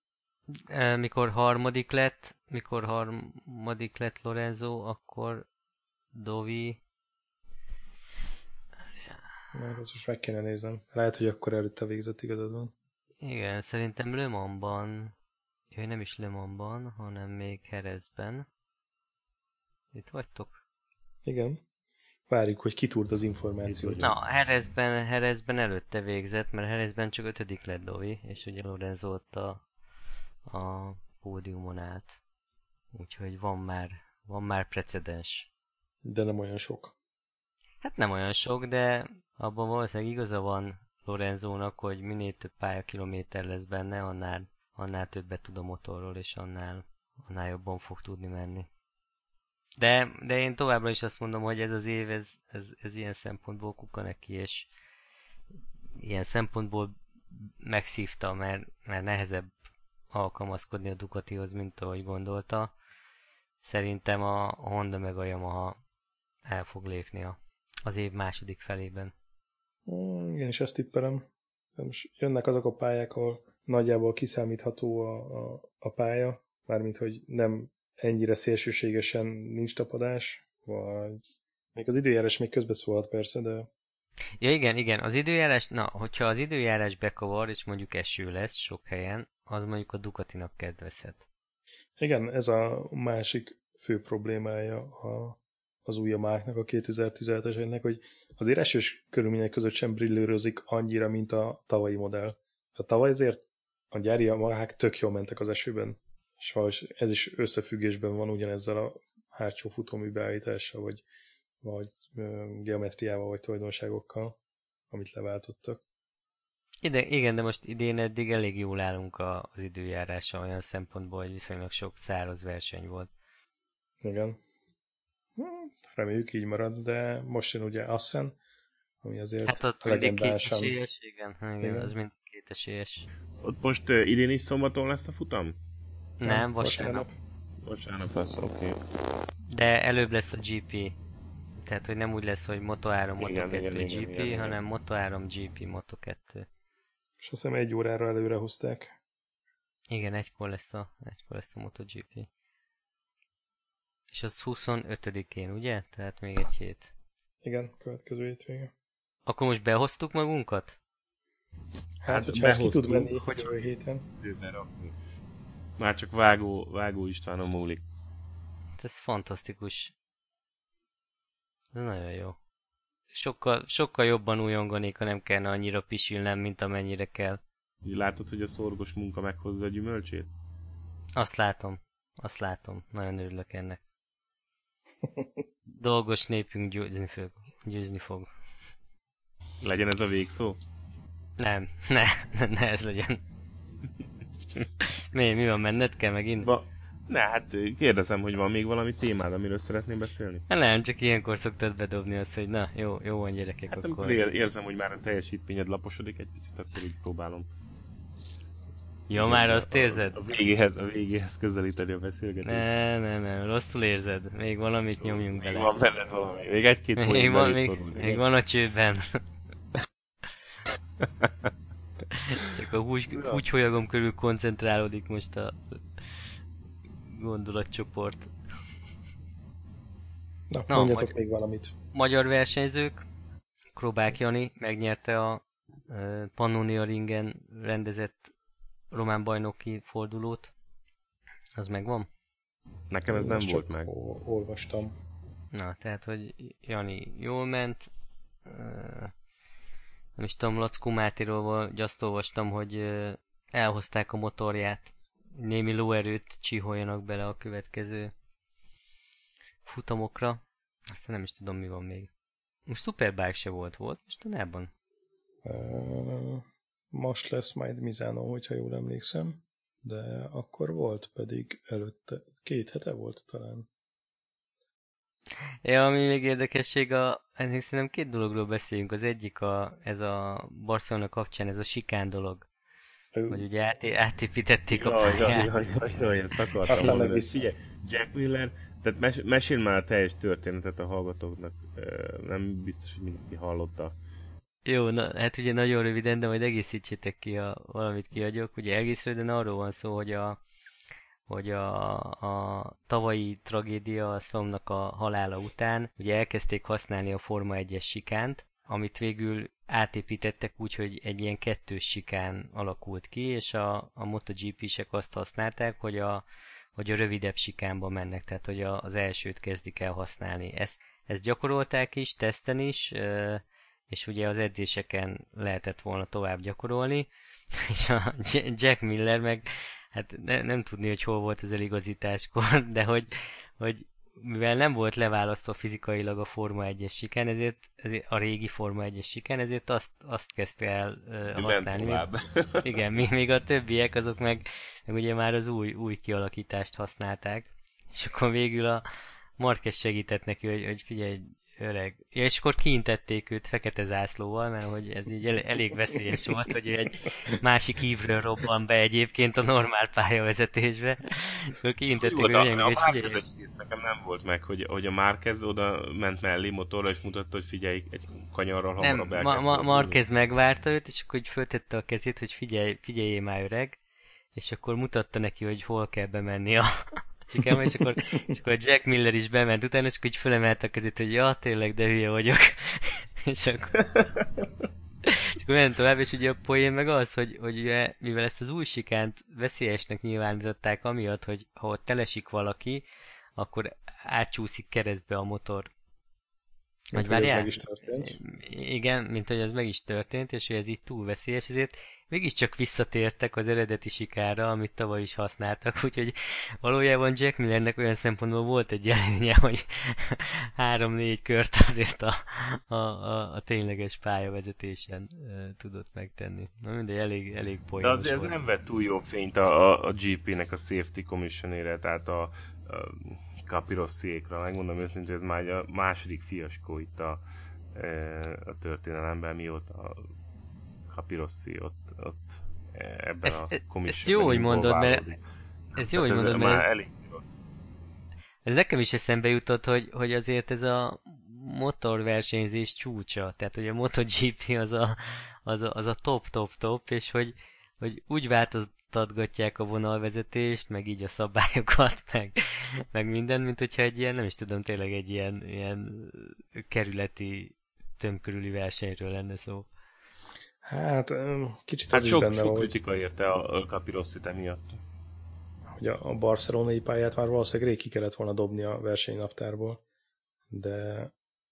Mikor harmadik lett, mikor harmadik lett Lorenzo, akkor Dovi... Meg ezt most meg kéne nézem. Lehet, hogy akkor előtte végzett igazad van. Igen, szerintem Le Mansban, jó, nem is Le Mansban, hanem még Herezben. Itt vagytok? Igen. Várjuk, hogy kitúrd az információt. Na, Herezben, Herezben előtte végzett, mert Herezben csak ötödik lett Dovi, és ugye Lorenzo ott a a pódiumon át. Úgyhogy van már, van már precedens. De nem olyan sok. Hát nem olyan sok, de abban valószínűleg igaza van Lorenzónak, hogy minél több pályakilométer lesz benne, annál, annál többet tud a motorról, és annál, annál jobban fog tudni menni. De, de én továbbra is azt mondom, hogy ez az év, ez, ez, ez ilyen szempontból kuka neki, és ilyen szempontból megszívta, mert, mert nehezebb alkalmazkodni a Ducatihoz, mint ahogy gondolta. Szerintem a Honda meg a Yamaha el fog lépni az év második felében. Mm, én is ezt tippelem. Most jönnek azok a pályák, ahol nagyjából kiszámítható a, a, a pálya, mármint, hogy nem ennyire szélsőségesen nincs tapadás, vagy még az időjárás még közbeszólhat persze, de... Ja igen, igen, az időjárás, na, hogyha az időjárás bekavar, és mondjuk eső lesz sok helyen, az mondjuk a Ducatinak kedvezhet. Igen, ez a másik fő problémája a, az új Yamaha-nak, a 2017-eseknek, hogy az esős körülmények között sem brillőrözik annyira, mint a tavalyi modell. A tavaly azért a gyári yamaha tök jól mentek az esőben, és ez is összefüggésben van ugyanezzel a hátsó futómű beállítással, vagy, vagy geometriával, vagy tulajdonságokkal, amit leváltottak. Ide, igen, de most idén eddig elég jól állunk a, az időjárása olyan szempontból, hogy viszonylag sok száraz verseny volt. Igen. Hm, reméljük így marad, de most jön ugye Assen, ami azért hát ott legendásan... Esélyes, igen, igen, igen, az mind két esélyes. Ott most uh, idén is szombaton lesz a futam? Nem, Nem vasárnap. Vasárnap lesz, oké. Okay. De előbb lesz a GP. Tehát, hogy nem úgy lesz, hogy Moto3, Moto2 igen, GP, igen, igen, hanem Moto3, GP, Moto2. És azt hiszem egy órára előre hozták. Igen, egykor lesz a, egykor lesz a MotoGP. És az 25-én, ugye? Tehát még egy hét. Igen, következő hétvége. Akkor most behoztuk magunkat? Hát, hát hogyha ezt ki tud menni hogy jövő héten. Már csak vágó, vágó Istvánon múlik. Hát ez fantasztikus. Ez nagyon jó. Sokkal, sokkal jobban újonganék, ha nem kellene annyira pisilnem, mint amennyire kell. Látod, hogy a szorgos munka meghozza a gyümölcsét? Azt látom. Azt látom. Nagyon örülök ennek. Dolgos népünk győzni fog. Győzni fog. Legyen ez a végszó? Nem, ne, ne ez legyen. mi, mi van, menned kell megint? Ba, ne, hát kérdezem, hogy van még valami témád, amiről szeretném beszélni? Hát nem, csak ilyenkor szoktad bedobni azt, hogy na, jó, jó van gyerekek, hát, akkor... érzem, hogy már a teljesítményed laposodik egy picit, akkor így próbálom. Jó, már azt érzed? A, a, végéhez, a végéhez közelíteni a beszélgetést. Nem, nem, nem, rosszul érzed. Még valamit nyomjunk bele. Még van benned valami. Még egy-két még van, még, még van a csőben. Csak a hús, húgyholyagom körül koncentrálódik most a gondolatcsoport. Na, Na mondjatok még valamit. Magyar versenyzők. Krobák Jani megnyerte a Pannonia Ringen rendezett román bajnoki fordulót. Az megvan? Nekem ez nem volt meg. Olvastam. Na, tehát, hogy Jani jól ment. Nem is tudom, Lackó Mátéról azt olvastam, hogy elhozták a motorját. Némi lóerőt csiholjanak bele a következő futamokra. Aztán nem is tudom, mi van még. Most Superbike se volt, volt mostanában? Uh, most lesz majd Mizano, hogyha jól emlékszem, de akkor volt pedig előtte, két hete volt talán. Ja, ami még érdekesség, a, ennek szerintem két dologról beszéljünk. Az egyik a, ez a Barcelona kapcsán, ez a sikán dolog. Ő. Hogy ugye át, átépítették a pályát. Jaj, jaj, jaj, jaj, ezt akartam Aztán mondani. Figyelj, Jack Miller, tehát mes, mesél már a teljes történetet a hallgatóknak. Nem biztos, hogy mindenki hallotta. Jó, na, hát ugye nagyon röviden, de majd egészítsétek ki, a, valamit kiadjuk. Ugye egész röviden arról van szó, hogy a, hogy a, a tavalyi tragédia a Szomnak a halála után ugye elkezdték használni a Forma 1-es sikánt, amit végül átépítettek úgy, hogy egy ilyen kettős sikán alakult ki, és a, a MotoGP-sek azt használták, hogy a, hogy a rövidebb sikánba mennek, tehát hogy a, az elsőt kezdik el használni. Ezt, ezt gyakorolták is, teszten is, és ugye az edzéseken lehetett volna tovább gyakorolni, és a Jack Miller meg hát ne, nem tudni, hogy hol volt az eligazításkor, de hogy, hogy mivel nem volt leválasztva fizikailag a Forma 1-es sikán, ezért, ezért a régi Forma 1-es sikán, ezért azt, azt kezdte el uh, használni. Még, igen, még, még a többiek azok meg, meg ugye már az új, új kialakítást használták, és akkor végül a Marquez segített neki, hogy, hogy figyelj, öreg. Ja, és akkor kiintették őt fekete zászlóval, mert hogy ez így elég veszélyes volt, hogy ő egy másik hívről robban be egyébként a normál pályavezetésbe. Akkor kiintették őt, hogy a, és figyelj. nekem nem volt meg, hogy, hogy a Márquez oda ment mellé motorra, és mutatta, hogy figyelj, egy kanyarral hamarabb Nem, ma, ma, Márquez megvárta őt, és akkor úgy föltette a kezét, hogy figyelj, figyeljél már öreg, és akkor mutatta neki, hogy hol kell bemenni a, sikába, és akkor, és akkor a Jack Miller is bement utána, és akkor így fölemelte a kezét, hogy ja, tényleg, de hülye vagyok. és akkor... és akkor ment tovább, és ugye a poén meg az, hogy, hogy ugye, mivel ezt az új sikánt veszélyesnek nyilvánították amiatt, hogy ha ott telesik valaki, akkor átcsúszik keresztbe a motor. Vagy várjál? Ez meg is történt. Igen, mint hogy ez meg is történt, és hogy ez így túl veszélyes, ezért mégiscsak visszatértek az eredeti sikára, amit tavaly is használtak, úgyhogy valójában Jack Millernek olyan szempontból volt egy előnye, hogy három-négy kört azért a, a, a, a tényleges pályavezetésen e, tudott megtenni. Na mindegy, elég, elég De azért ez nem vett túl jó fényt a, a, a GP-nek a safety commissionére, tehát a, a Capirossiékra. Megmondom őszintén, ez már a második fiaskó itt a, a történelemben, mióta Capirossi ott, ott ebben ez, a komissióban. Ez jó, hogy mondod, mert ez jó, hogy mondod, mert ez, elég ez nekem is eszembe jutott, hogy, hogy azért ez a motorversenyzés csúcsa, tehát hogy a MotoGP az a, az a, az a top, top, top, és hogy, hogy úgy változtatgatják a vonalvezetést, meg így a szabályokat, meg, meg minden, mint hogyha egy ilyen, nem is tudom, tényleg egy ilyen, ilyen kerületi tömkörüli versenyről lenne szó. Hát, kicsit hát az sok, is benne sok kritika érte a Capirossi emiatt. Hogy a, a barcelonai pályát már valószínűleg rég ki kellett volna dobni a versenynaptárból, de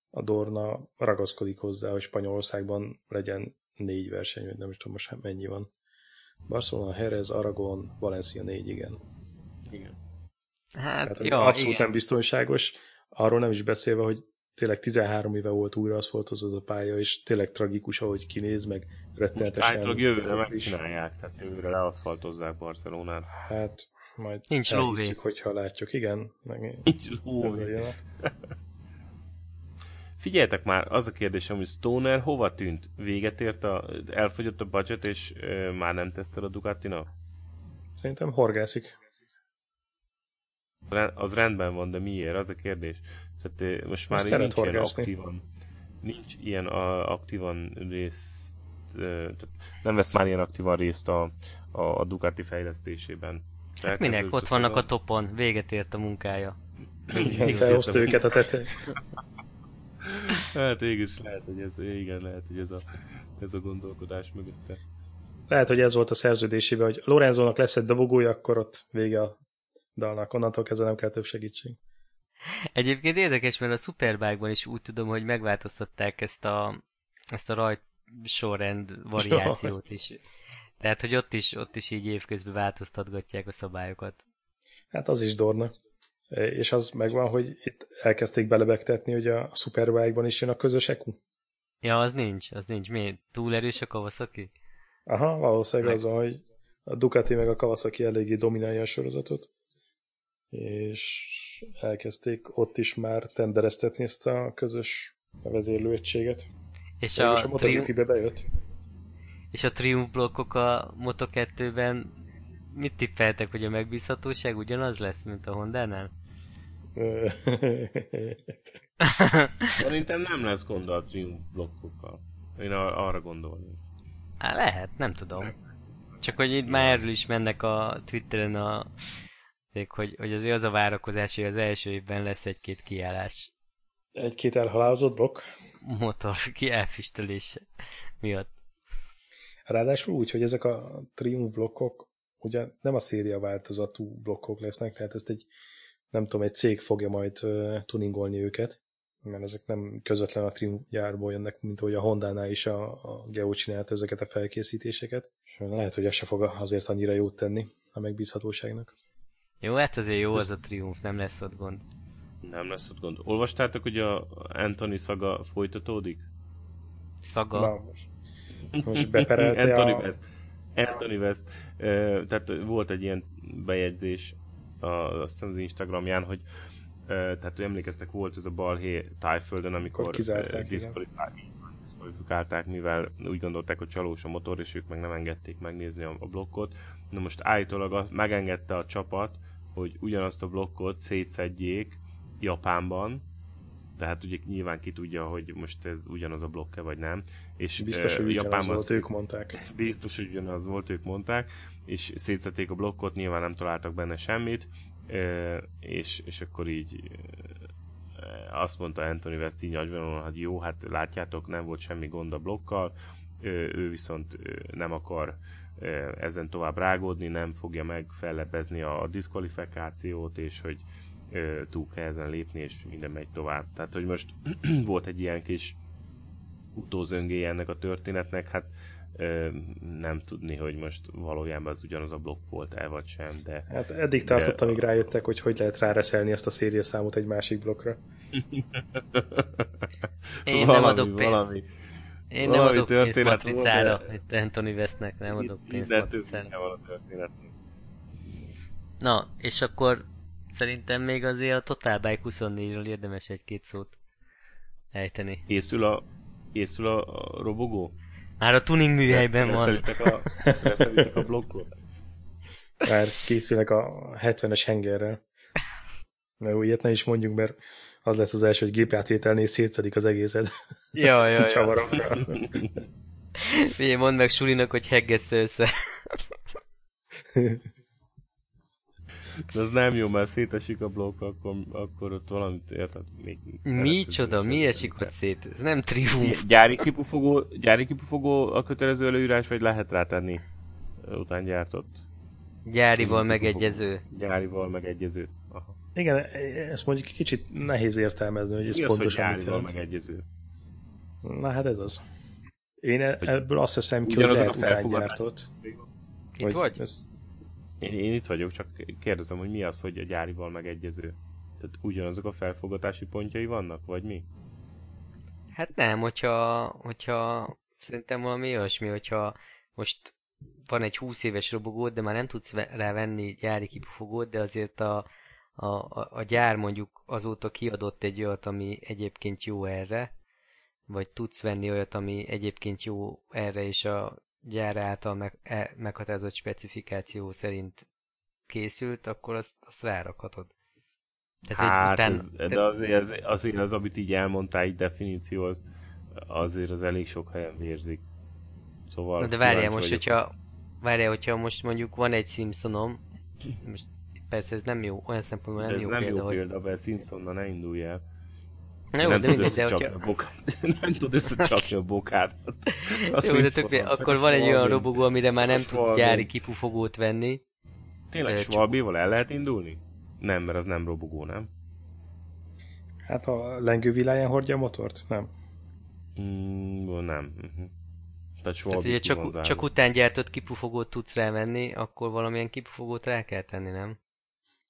a Dorna ragaszkodik hozzá, hogy Spanyolországban legyen négy verseny, nem is tudom most mennyi van. Barcelona, Jerez, Aragon, Valencia négy, igen. Igen. Hát, Tehát, jó, abszolút igen. nem biztonságos. Arról nem is beszélve, hogy tényleg 13 éve volt újra aszfaltoz az a pálya, és tényleg tragikus, ahogy kinéz, meg Most rettenetesen. állítólag jövőre megcsinálják, tehát jövőre leaszfaltozzák Barcelonát. Hát, majd Nincs elhisszük, lóvé. hogyha látjuk. Igen, meg ezzel jönnek. Figyeljetek már, az a kérdésem, hogy Stoner hova tűnt? Véget ért a, elfogyott a budget, és ö, már nem tesztel a Ducatinak? Szerintem horgászik. Az rendben van, de miért? Az a kérdés. Tehát ö, most már Most nincs ilyen horgászni. aktívan, nincs ilyen a, aktívan részt, ö, tehát nem vesz már ilyen aktívan részt a, a, a Ducati fejlesztésében. Hát minek? Ott vannak a topon, véget ért a munkája. Igen, felhozta őket a tetején. Hát mégis lehet, hogy ez, igen, lehet, hogy ez a, ez a gondolkodás mögötte. Lehet, hogy ez volt a szerződésében, hogy Lorenzónak lesz egy dobogója, akkor ott vége a dalnak. Onnantól kezdve nem kell több segítség. Egyébként érdekes, mert a Superbike-ban is úgy tudom, hogy megváltoztatták ezt a, ezt a rajt sorrend variációt is. Tehát, hogy ott is, ott is így évközben változtatgatják a szabályokat. Hát az is Dorna. És az megvan, hogy itt elkezdték belebegtetni, hogy a Superbike-ban is jön a közös EQ. Ja, az nincs, az nincs. Mi? Túl erős a Kawasaki? Aha, valószínűleg az, hogy a Ducati meg a Kawasaki eléggé dominálja a sorozatot, és elkezdték ott is már tendereztetni ezt a közös vezérlőegységet. És Végül a, a tri- MotoGP-be bejött. és a Triumph blokkok a Moto2-ben mit tippeltek, hogy a megbízhatóság ugyanaz lesz, mint a Honda-nál? Szerintem nem lesz gond a Triumph blokkokkal. Én ar- arra gondolnék. Hát lehet, nem tudom. Csak hogy itt már erről is mennek a Twitteren a hogy, hogy azért az a várakozás, hogy az első évben lesz egy-két kiállás Egy-két elhalálozott blokk. motor elfüstölése miatt. Ráadásul úgy, hogy ezek a Triumph blokkok ugye nem a széria változatú blokkok lesznek, tehát ezt egy, nem tudom, egy cég fogja majd tuningolni őket, mert ezek nem közvetlen a Triumph gyárból jönnek, mint ahogy a Honda-nál is a, a Geo csinálta ezeket a felkészítéseket. És lehet, hogy ez se fog azért annyira jót tenni a megbízhatóságnak. Jó, hát azért jó az a triumf, nem lesz ott gond. Nem lesz ott gond. Olvastátok, hogy a Anthony szaga folytatódik? Szaga. Na, most, most beperelte Anthony a... West. Anthony West. Tehát volt egy ilyen bejegyzés a, azt hiszem az Instagramján, hogy tehát hogy emlékeztek, volt ez a balhé tájföldön, amikor kizárták, diszkvalifikálták, mivel úgy gondolták, hogy csalós a motor, és ők meg nem engedték megnézni a, a blokkot. Na most állítólag az, megengedte a csapat, hogy ugyanazt a blokkot szétszedjék Japánban, tehát ugye nyilván ki tudja, hogy most ez ugyanaz a blokk vagy nem. És Biztos, hogy Japánban volt, ők mondták. biztos, hogy ugyanaz volt, ők mondták, és szétszették a blokkot, nyilván nem találtak benne semmit, és, és akkor így azt mondta Anthony West így nagyvonalon, hogy jó, hát látjátok, nem volt semmi gond a blokkal, ő viszont nem akar ezen tovább rágódni, nem fogja meg fellebbezni a, a diszkvalifikációt, és hogy túl kell ezen lépni, és minden megy tovább. Tehát, hogy most volt egy ilyen kis utózöngéje ennek a történetnek, hát ö, nem tudni, hogy most valójában az ugyanaz a blokk volt-e vagy sem, de Hát eddig tartott, amíg rájöttek, hogy hogy lehet ráreszelni azt a szériaszámot egy másik blokkra. Én nem adok pénzt. Valami, Én nem valami adok pénzt történet matricára. de- Itt Anthony Westnek nem adok pénzt matricára. van a történet. Na, és akkor szerintem még azért a Total Bike 24-ről érdemes egy-két szót ejteni. Készül a, készül a, a robogó? Már a tuning műhelyben van. Reszelítek a, a blokkot? Már készülnek a 70-es hengerrel. Na jó, ilyet ne is mondjuk, mert az lesz az első, hogy gépátvételnél szétszedik az egészet Ja, ja, ja. csavarokra. Figyelj, mondd meg Sulinak, hogy heggessze össze. De az nem jó, mert szétesik a blokk, akkor, akkor ott valamit érted? Még Micsoda, mi esik ott szét? Ez nem triumf. Gyári kipufogó, gyári kipufogó a kötelező előírás, vagy lehet rátenni után gyártott? Gyárival Kipufogó. megegyező. Gyárival megegyező. Igen, ezt mondjuk kicsit nehéz értelmezni, hogy ez Mi pontosan az, hogy mit jelent. megegyező? Na hát ez az. Én e- ebből azt hiszem ki, hogy lehet utángyártott. Itt vagy? Ez... Én, én itt vagyok, csak kérdezem, hogy mi az, hogy a gyárival megegyező. Tehát ugyanazok a felfogatási pontjai vannak, vagy mi? Hát nem, hogyha, hogyha szerintem valami olyasmi, hogyha most van egy 20 éves robogód, de már nem tudsz rá venni gyári kipufogót, de azért a, a, a, a gyár mondjuk azóta kiadott egy olyat, ami egyébként jó erre, vagy tudsz venni olyat, ami egyébként jó erre, és a gyár által meg, e, meghatározott specifikáció szerint készült, akkor azt, azt rárakhatod. Ez hát, egy után... ez, de azért, az, azért az, amit így elmondtál, egy definíció, az, azért az elég sok helyen vérzik. Szóval Na de várjál most, vagyok. hogyha várjál, hogyha most mondjuk van egy Simpsonom, most persze ez nem jó, olyan szempontból nem ez jó nem példa, jó példa, mert Simpsonnal ne indulj el. Na jó, nem de mindegy, de hogyha... A bokát. nem tud összecsapni a bokát. A jó, de tök, akkor van egy olyan robogó, amire már nem tudsz gyári kipufogót venni. Tényleg Schwalbival el lehet indulni? Nem, mert az nem robogó, nem? Hát a lengő világán hordja a motort? Nem. Mm, nem. Uh-huh. Tehát, Tehát ugye csak, csak után gyártott kipufogót tudsz rávenni, akkor valamilyen kipufogót rá kell tenni, nem?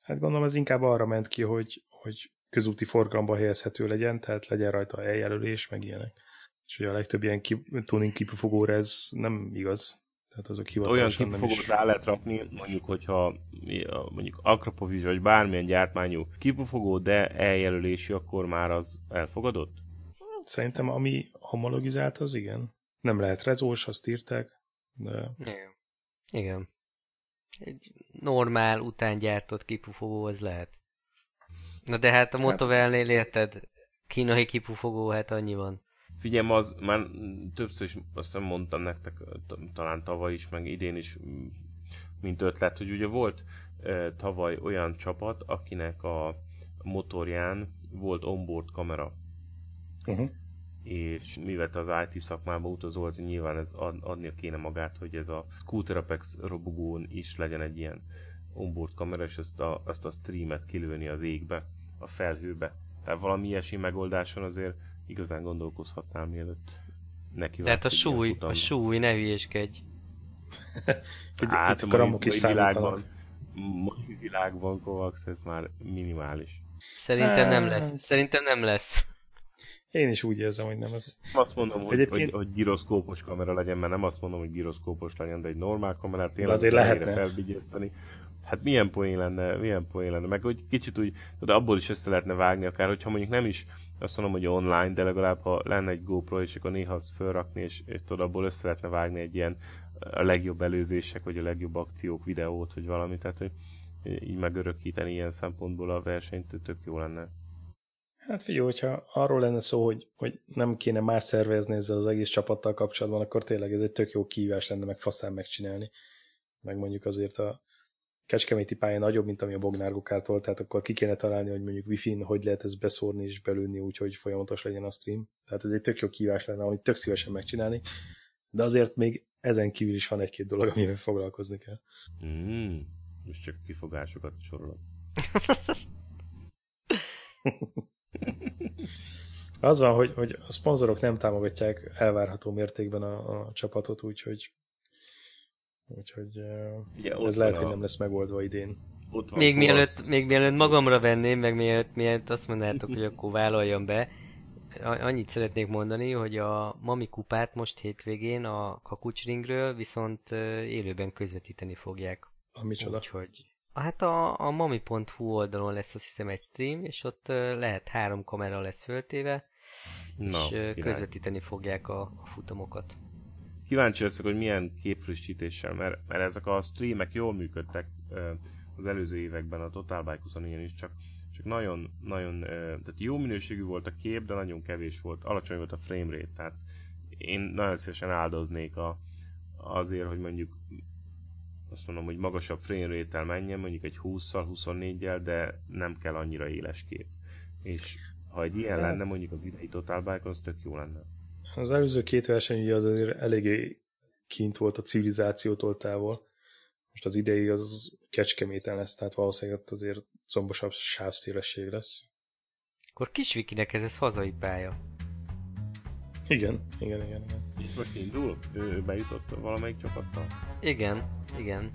Hát gondolom ez inkább arra ment ki, hogy, hogy közúti forgalomba helyezhető legyen, tehát legyen rajta eljelölés, meg ilyenek. És ugye a legtöbb ilyen kip, tuning kipufogóra ez nem igaz. Tehát azok hivatalosan Olyan kipufogót is... rá lehet rakni, mondjuk, hogyha mondjuk Akrapovics vagy bármilyen gyártmányú kipufogó, de eljelölési, akkor már az elfogadott? Szerintem ami homologizált, az igen. Nem lehet rezós, azt írták, de... Igen. Igen. Egy normál, után gyártott kipufogó az lehet. Na de hát a hát- Motovelnél érted, kínai kipufogó, hát annyi van. Figyelj, az már többször is azt hiszem mondtam nektek, talán tavaly is, meg idén is, mint ötlet, hogy ugye volt tavaly olyan csapat, akinek a motorján volt onboard kamera. Uh-huh és mivel az IT szakmába utazol, az nyilván ez ad, adnia kéne magát, hogy ez a Scooter Apex robogón is legyen egy ilyen onboard kamera, és ezt a, ezt a streamet kilőni az égbe, a felhőbe. Tehát valami ilyesmi megoldáson azért igazán gondolkozhatnál mielőtt neki Tehát a súly, a súly, ne hülyéskedj. hát itt a mai, is világban, mai világban Kovacs, ez már minimális. Szerintem nem lesz. Hát- Szerintem nem lesz. Én is úgy érzem, hogy nem az. Azt mondom, hogy, Egyébként... hogy, hogy gyroszkópos kamera legyen, mert nem azt mondom, hogy gyroszkópos legyen, de egy normál kamerát tényleg azért lehetne felbigyezteni. Hát milyen poén lenne, milyen poén lenne, meg hogy kicsit úgy, de abból is össze lehetne vágni akár, hogyha mondjuk nem is azt mondom, hogy online, de legalább ha lenne egy GoPro, és akkor néha azt felrakni, és, és tudod, abból össze lehetne vágni egy ilyen a legjobb előzések, vagy a legjobb akciók videót, vagy valami, tehát hogy így megörökíteni ilyen szempontból a versenyt, tök jó lenne. Hát figyelj, hogyha arról lenne szó, hogy, hogy nem kéne más szervezni ezzel az egész csapattal kapcsolatban, akkor tényleg ez egy tök jó kívás lenne meg faszán megcsinálni. Meg mondjuk azért a kecskeméti pálya nagyobb, mint ami a Bognár Gokártól, tehát akkor ki kéne találni, hogy mondjuk wifi-n hogy lehet ezt beszórni és belőni úgy, hogy folyamatos legyen a stream. Tehát ez egy tök jó kívás lenne, amit tök szívesen megcsinálni. De azért még ezen kívül is van egy-két dolog, amivel foglalkozni kell. Mm, most csak kifogásokat sorolok. Az van, hogy, hogy a szponzorok nem támogatják elvárható mértékben a, a csapatot, úgyhogy úgyhogy Ugye, ez lehet, a... hogy nem lesz megoldva idén. még, mielőtt, még mielőtt magamra venném, meg mielőtt, mielőtt azt mondanátok, hogy akkor vállaljam be, annyit szeretnék mondani, hogy a Mami kupát most hétvégén a Kakucsringről viszont élőben közvetíteni fogják. A micsoda? Úgyhogy Hát a, a mami.hu oldalon lesz azt hiszem egy stream, és ott lehet három kamera lesz föltéve, no, és király. közvetíteni fogják a, a futamokat. Kíváncsi leszek, hogy milyen képfrissítéssel, mert, mert ezek a streamek jól működtek az előző években, a Total Bike 24 is, csak, csak nagyon, nagyon, tehát jó minőségű volt a kép, de nagyon kevés volt, alacsony volt a frame rate, tehát én nagyon szívesen áldoznék a, azért, hogy mondjuk azt mondom, hogy magasabb frame rate menjen, mondjuk egy 20-szal, 24-jel, de nem kell annyira éles kép. És ha egy ilyen hát, lenne, mondjuk az idei Total Bike, az tök jó lenne. Az előző két verseny ugye az azért eléggé kint volt a civilizációtól távol, Most az idei az kecskeméten lesz, tehát valószínűleg ott azért combosabb sávszélesség lesz. Akkor Kisvikinek ez, ez hazai pálya. Igen, igen, igen, igen. Most indul? Ő bejutott valamelyik csapattal? Igen, igen.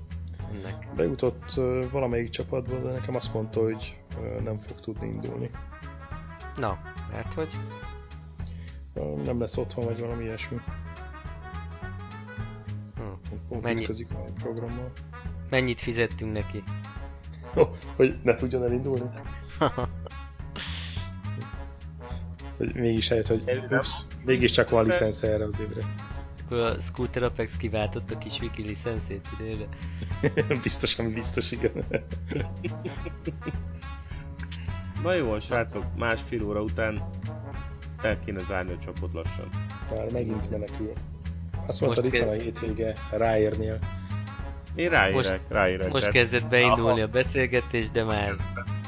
Ennek. Bejutott uh, valamelyik csapatba, de nekem azt mondta, hogy uh, nem fog tudni indulni. Na, mert hogy? Uh, nem lesz otthon, vagy valami ilyesmi. Hm. Mennyi... a programmal. Mennyit fizettünk neki? Oh, hogy ne tudjon elindulni? hogy mégis eljött, hogy ups, mégiscsak van licensz erre az évre. Akkor a Scooter Apex kiváltott a kis wiki licenszét idénre. biztos, ami biztos, igen. Na jó, srácok, másfél óra után el kéne zárni a csapot lassan. Már megint menekül. Azt mondta, itt van a hétvége Ráérnél. Én ráérek, most, ráérek. Most tehát... kezdett beindulni aha. a beszélgetés, de már...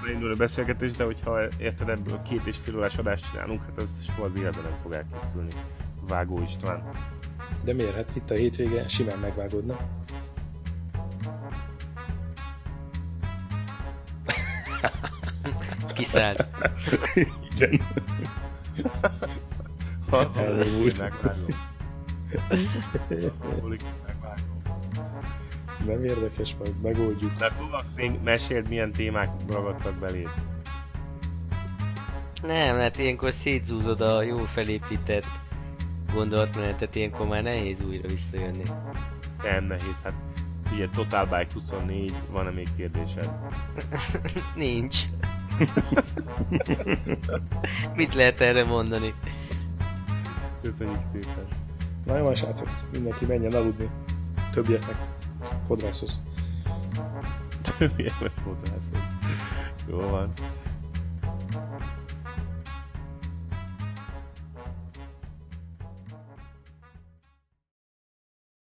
Beindulni a beszélgetés, de hogyha érted ebből két és fél órás adást csinálunk, hát az soha az életben nem fog elkészülni. Vágó István. De miért? Hát itt a hétvége simán megvágódna. Kiszállt. Igen. Az Elmúlt. Nem érdekes, majd megoldjuk. De Kovacs, még meséld, milyen témák ragadtak beléd. Nem, hát ilyenkor szétzúzod a jó felépített gondolatmenetet, ilyenkor már nehéz újra visszajönni. Nem nehéz, hát ugye Total Bike 24, van-e még kérdésed? Nincs. Mit lehet erre mondani? Köszönjük szépen. Na jó, srácok, mindenki menjen aludni. Többieknek fodrászhoz. Többieknek fodrászhoz. Jó van.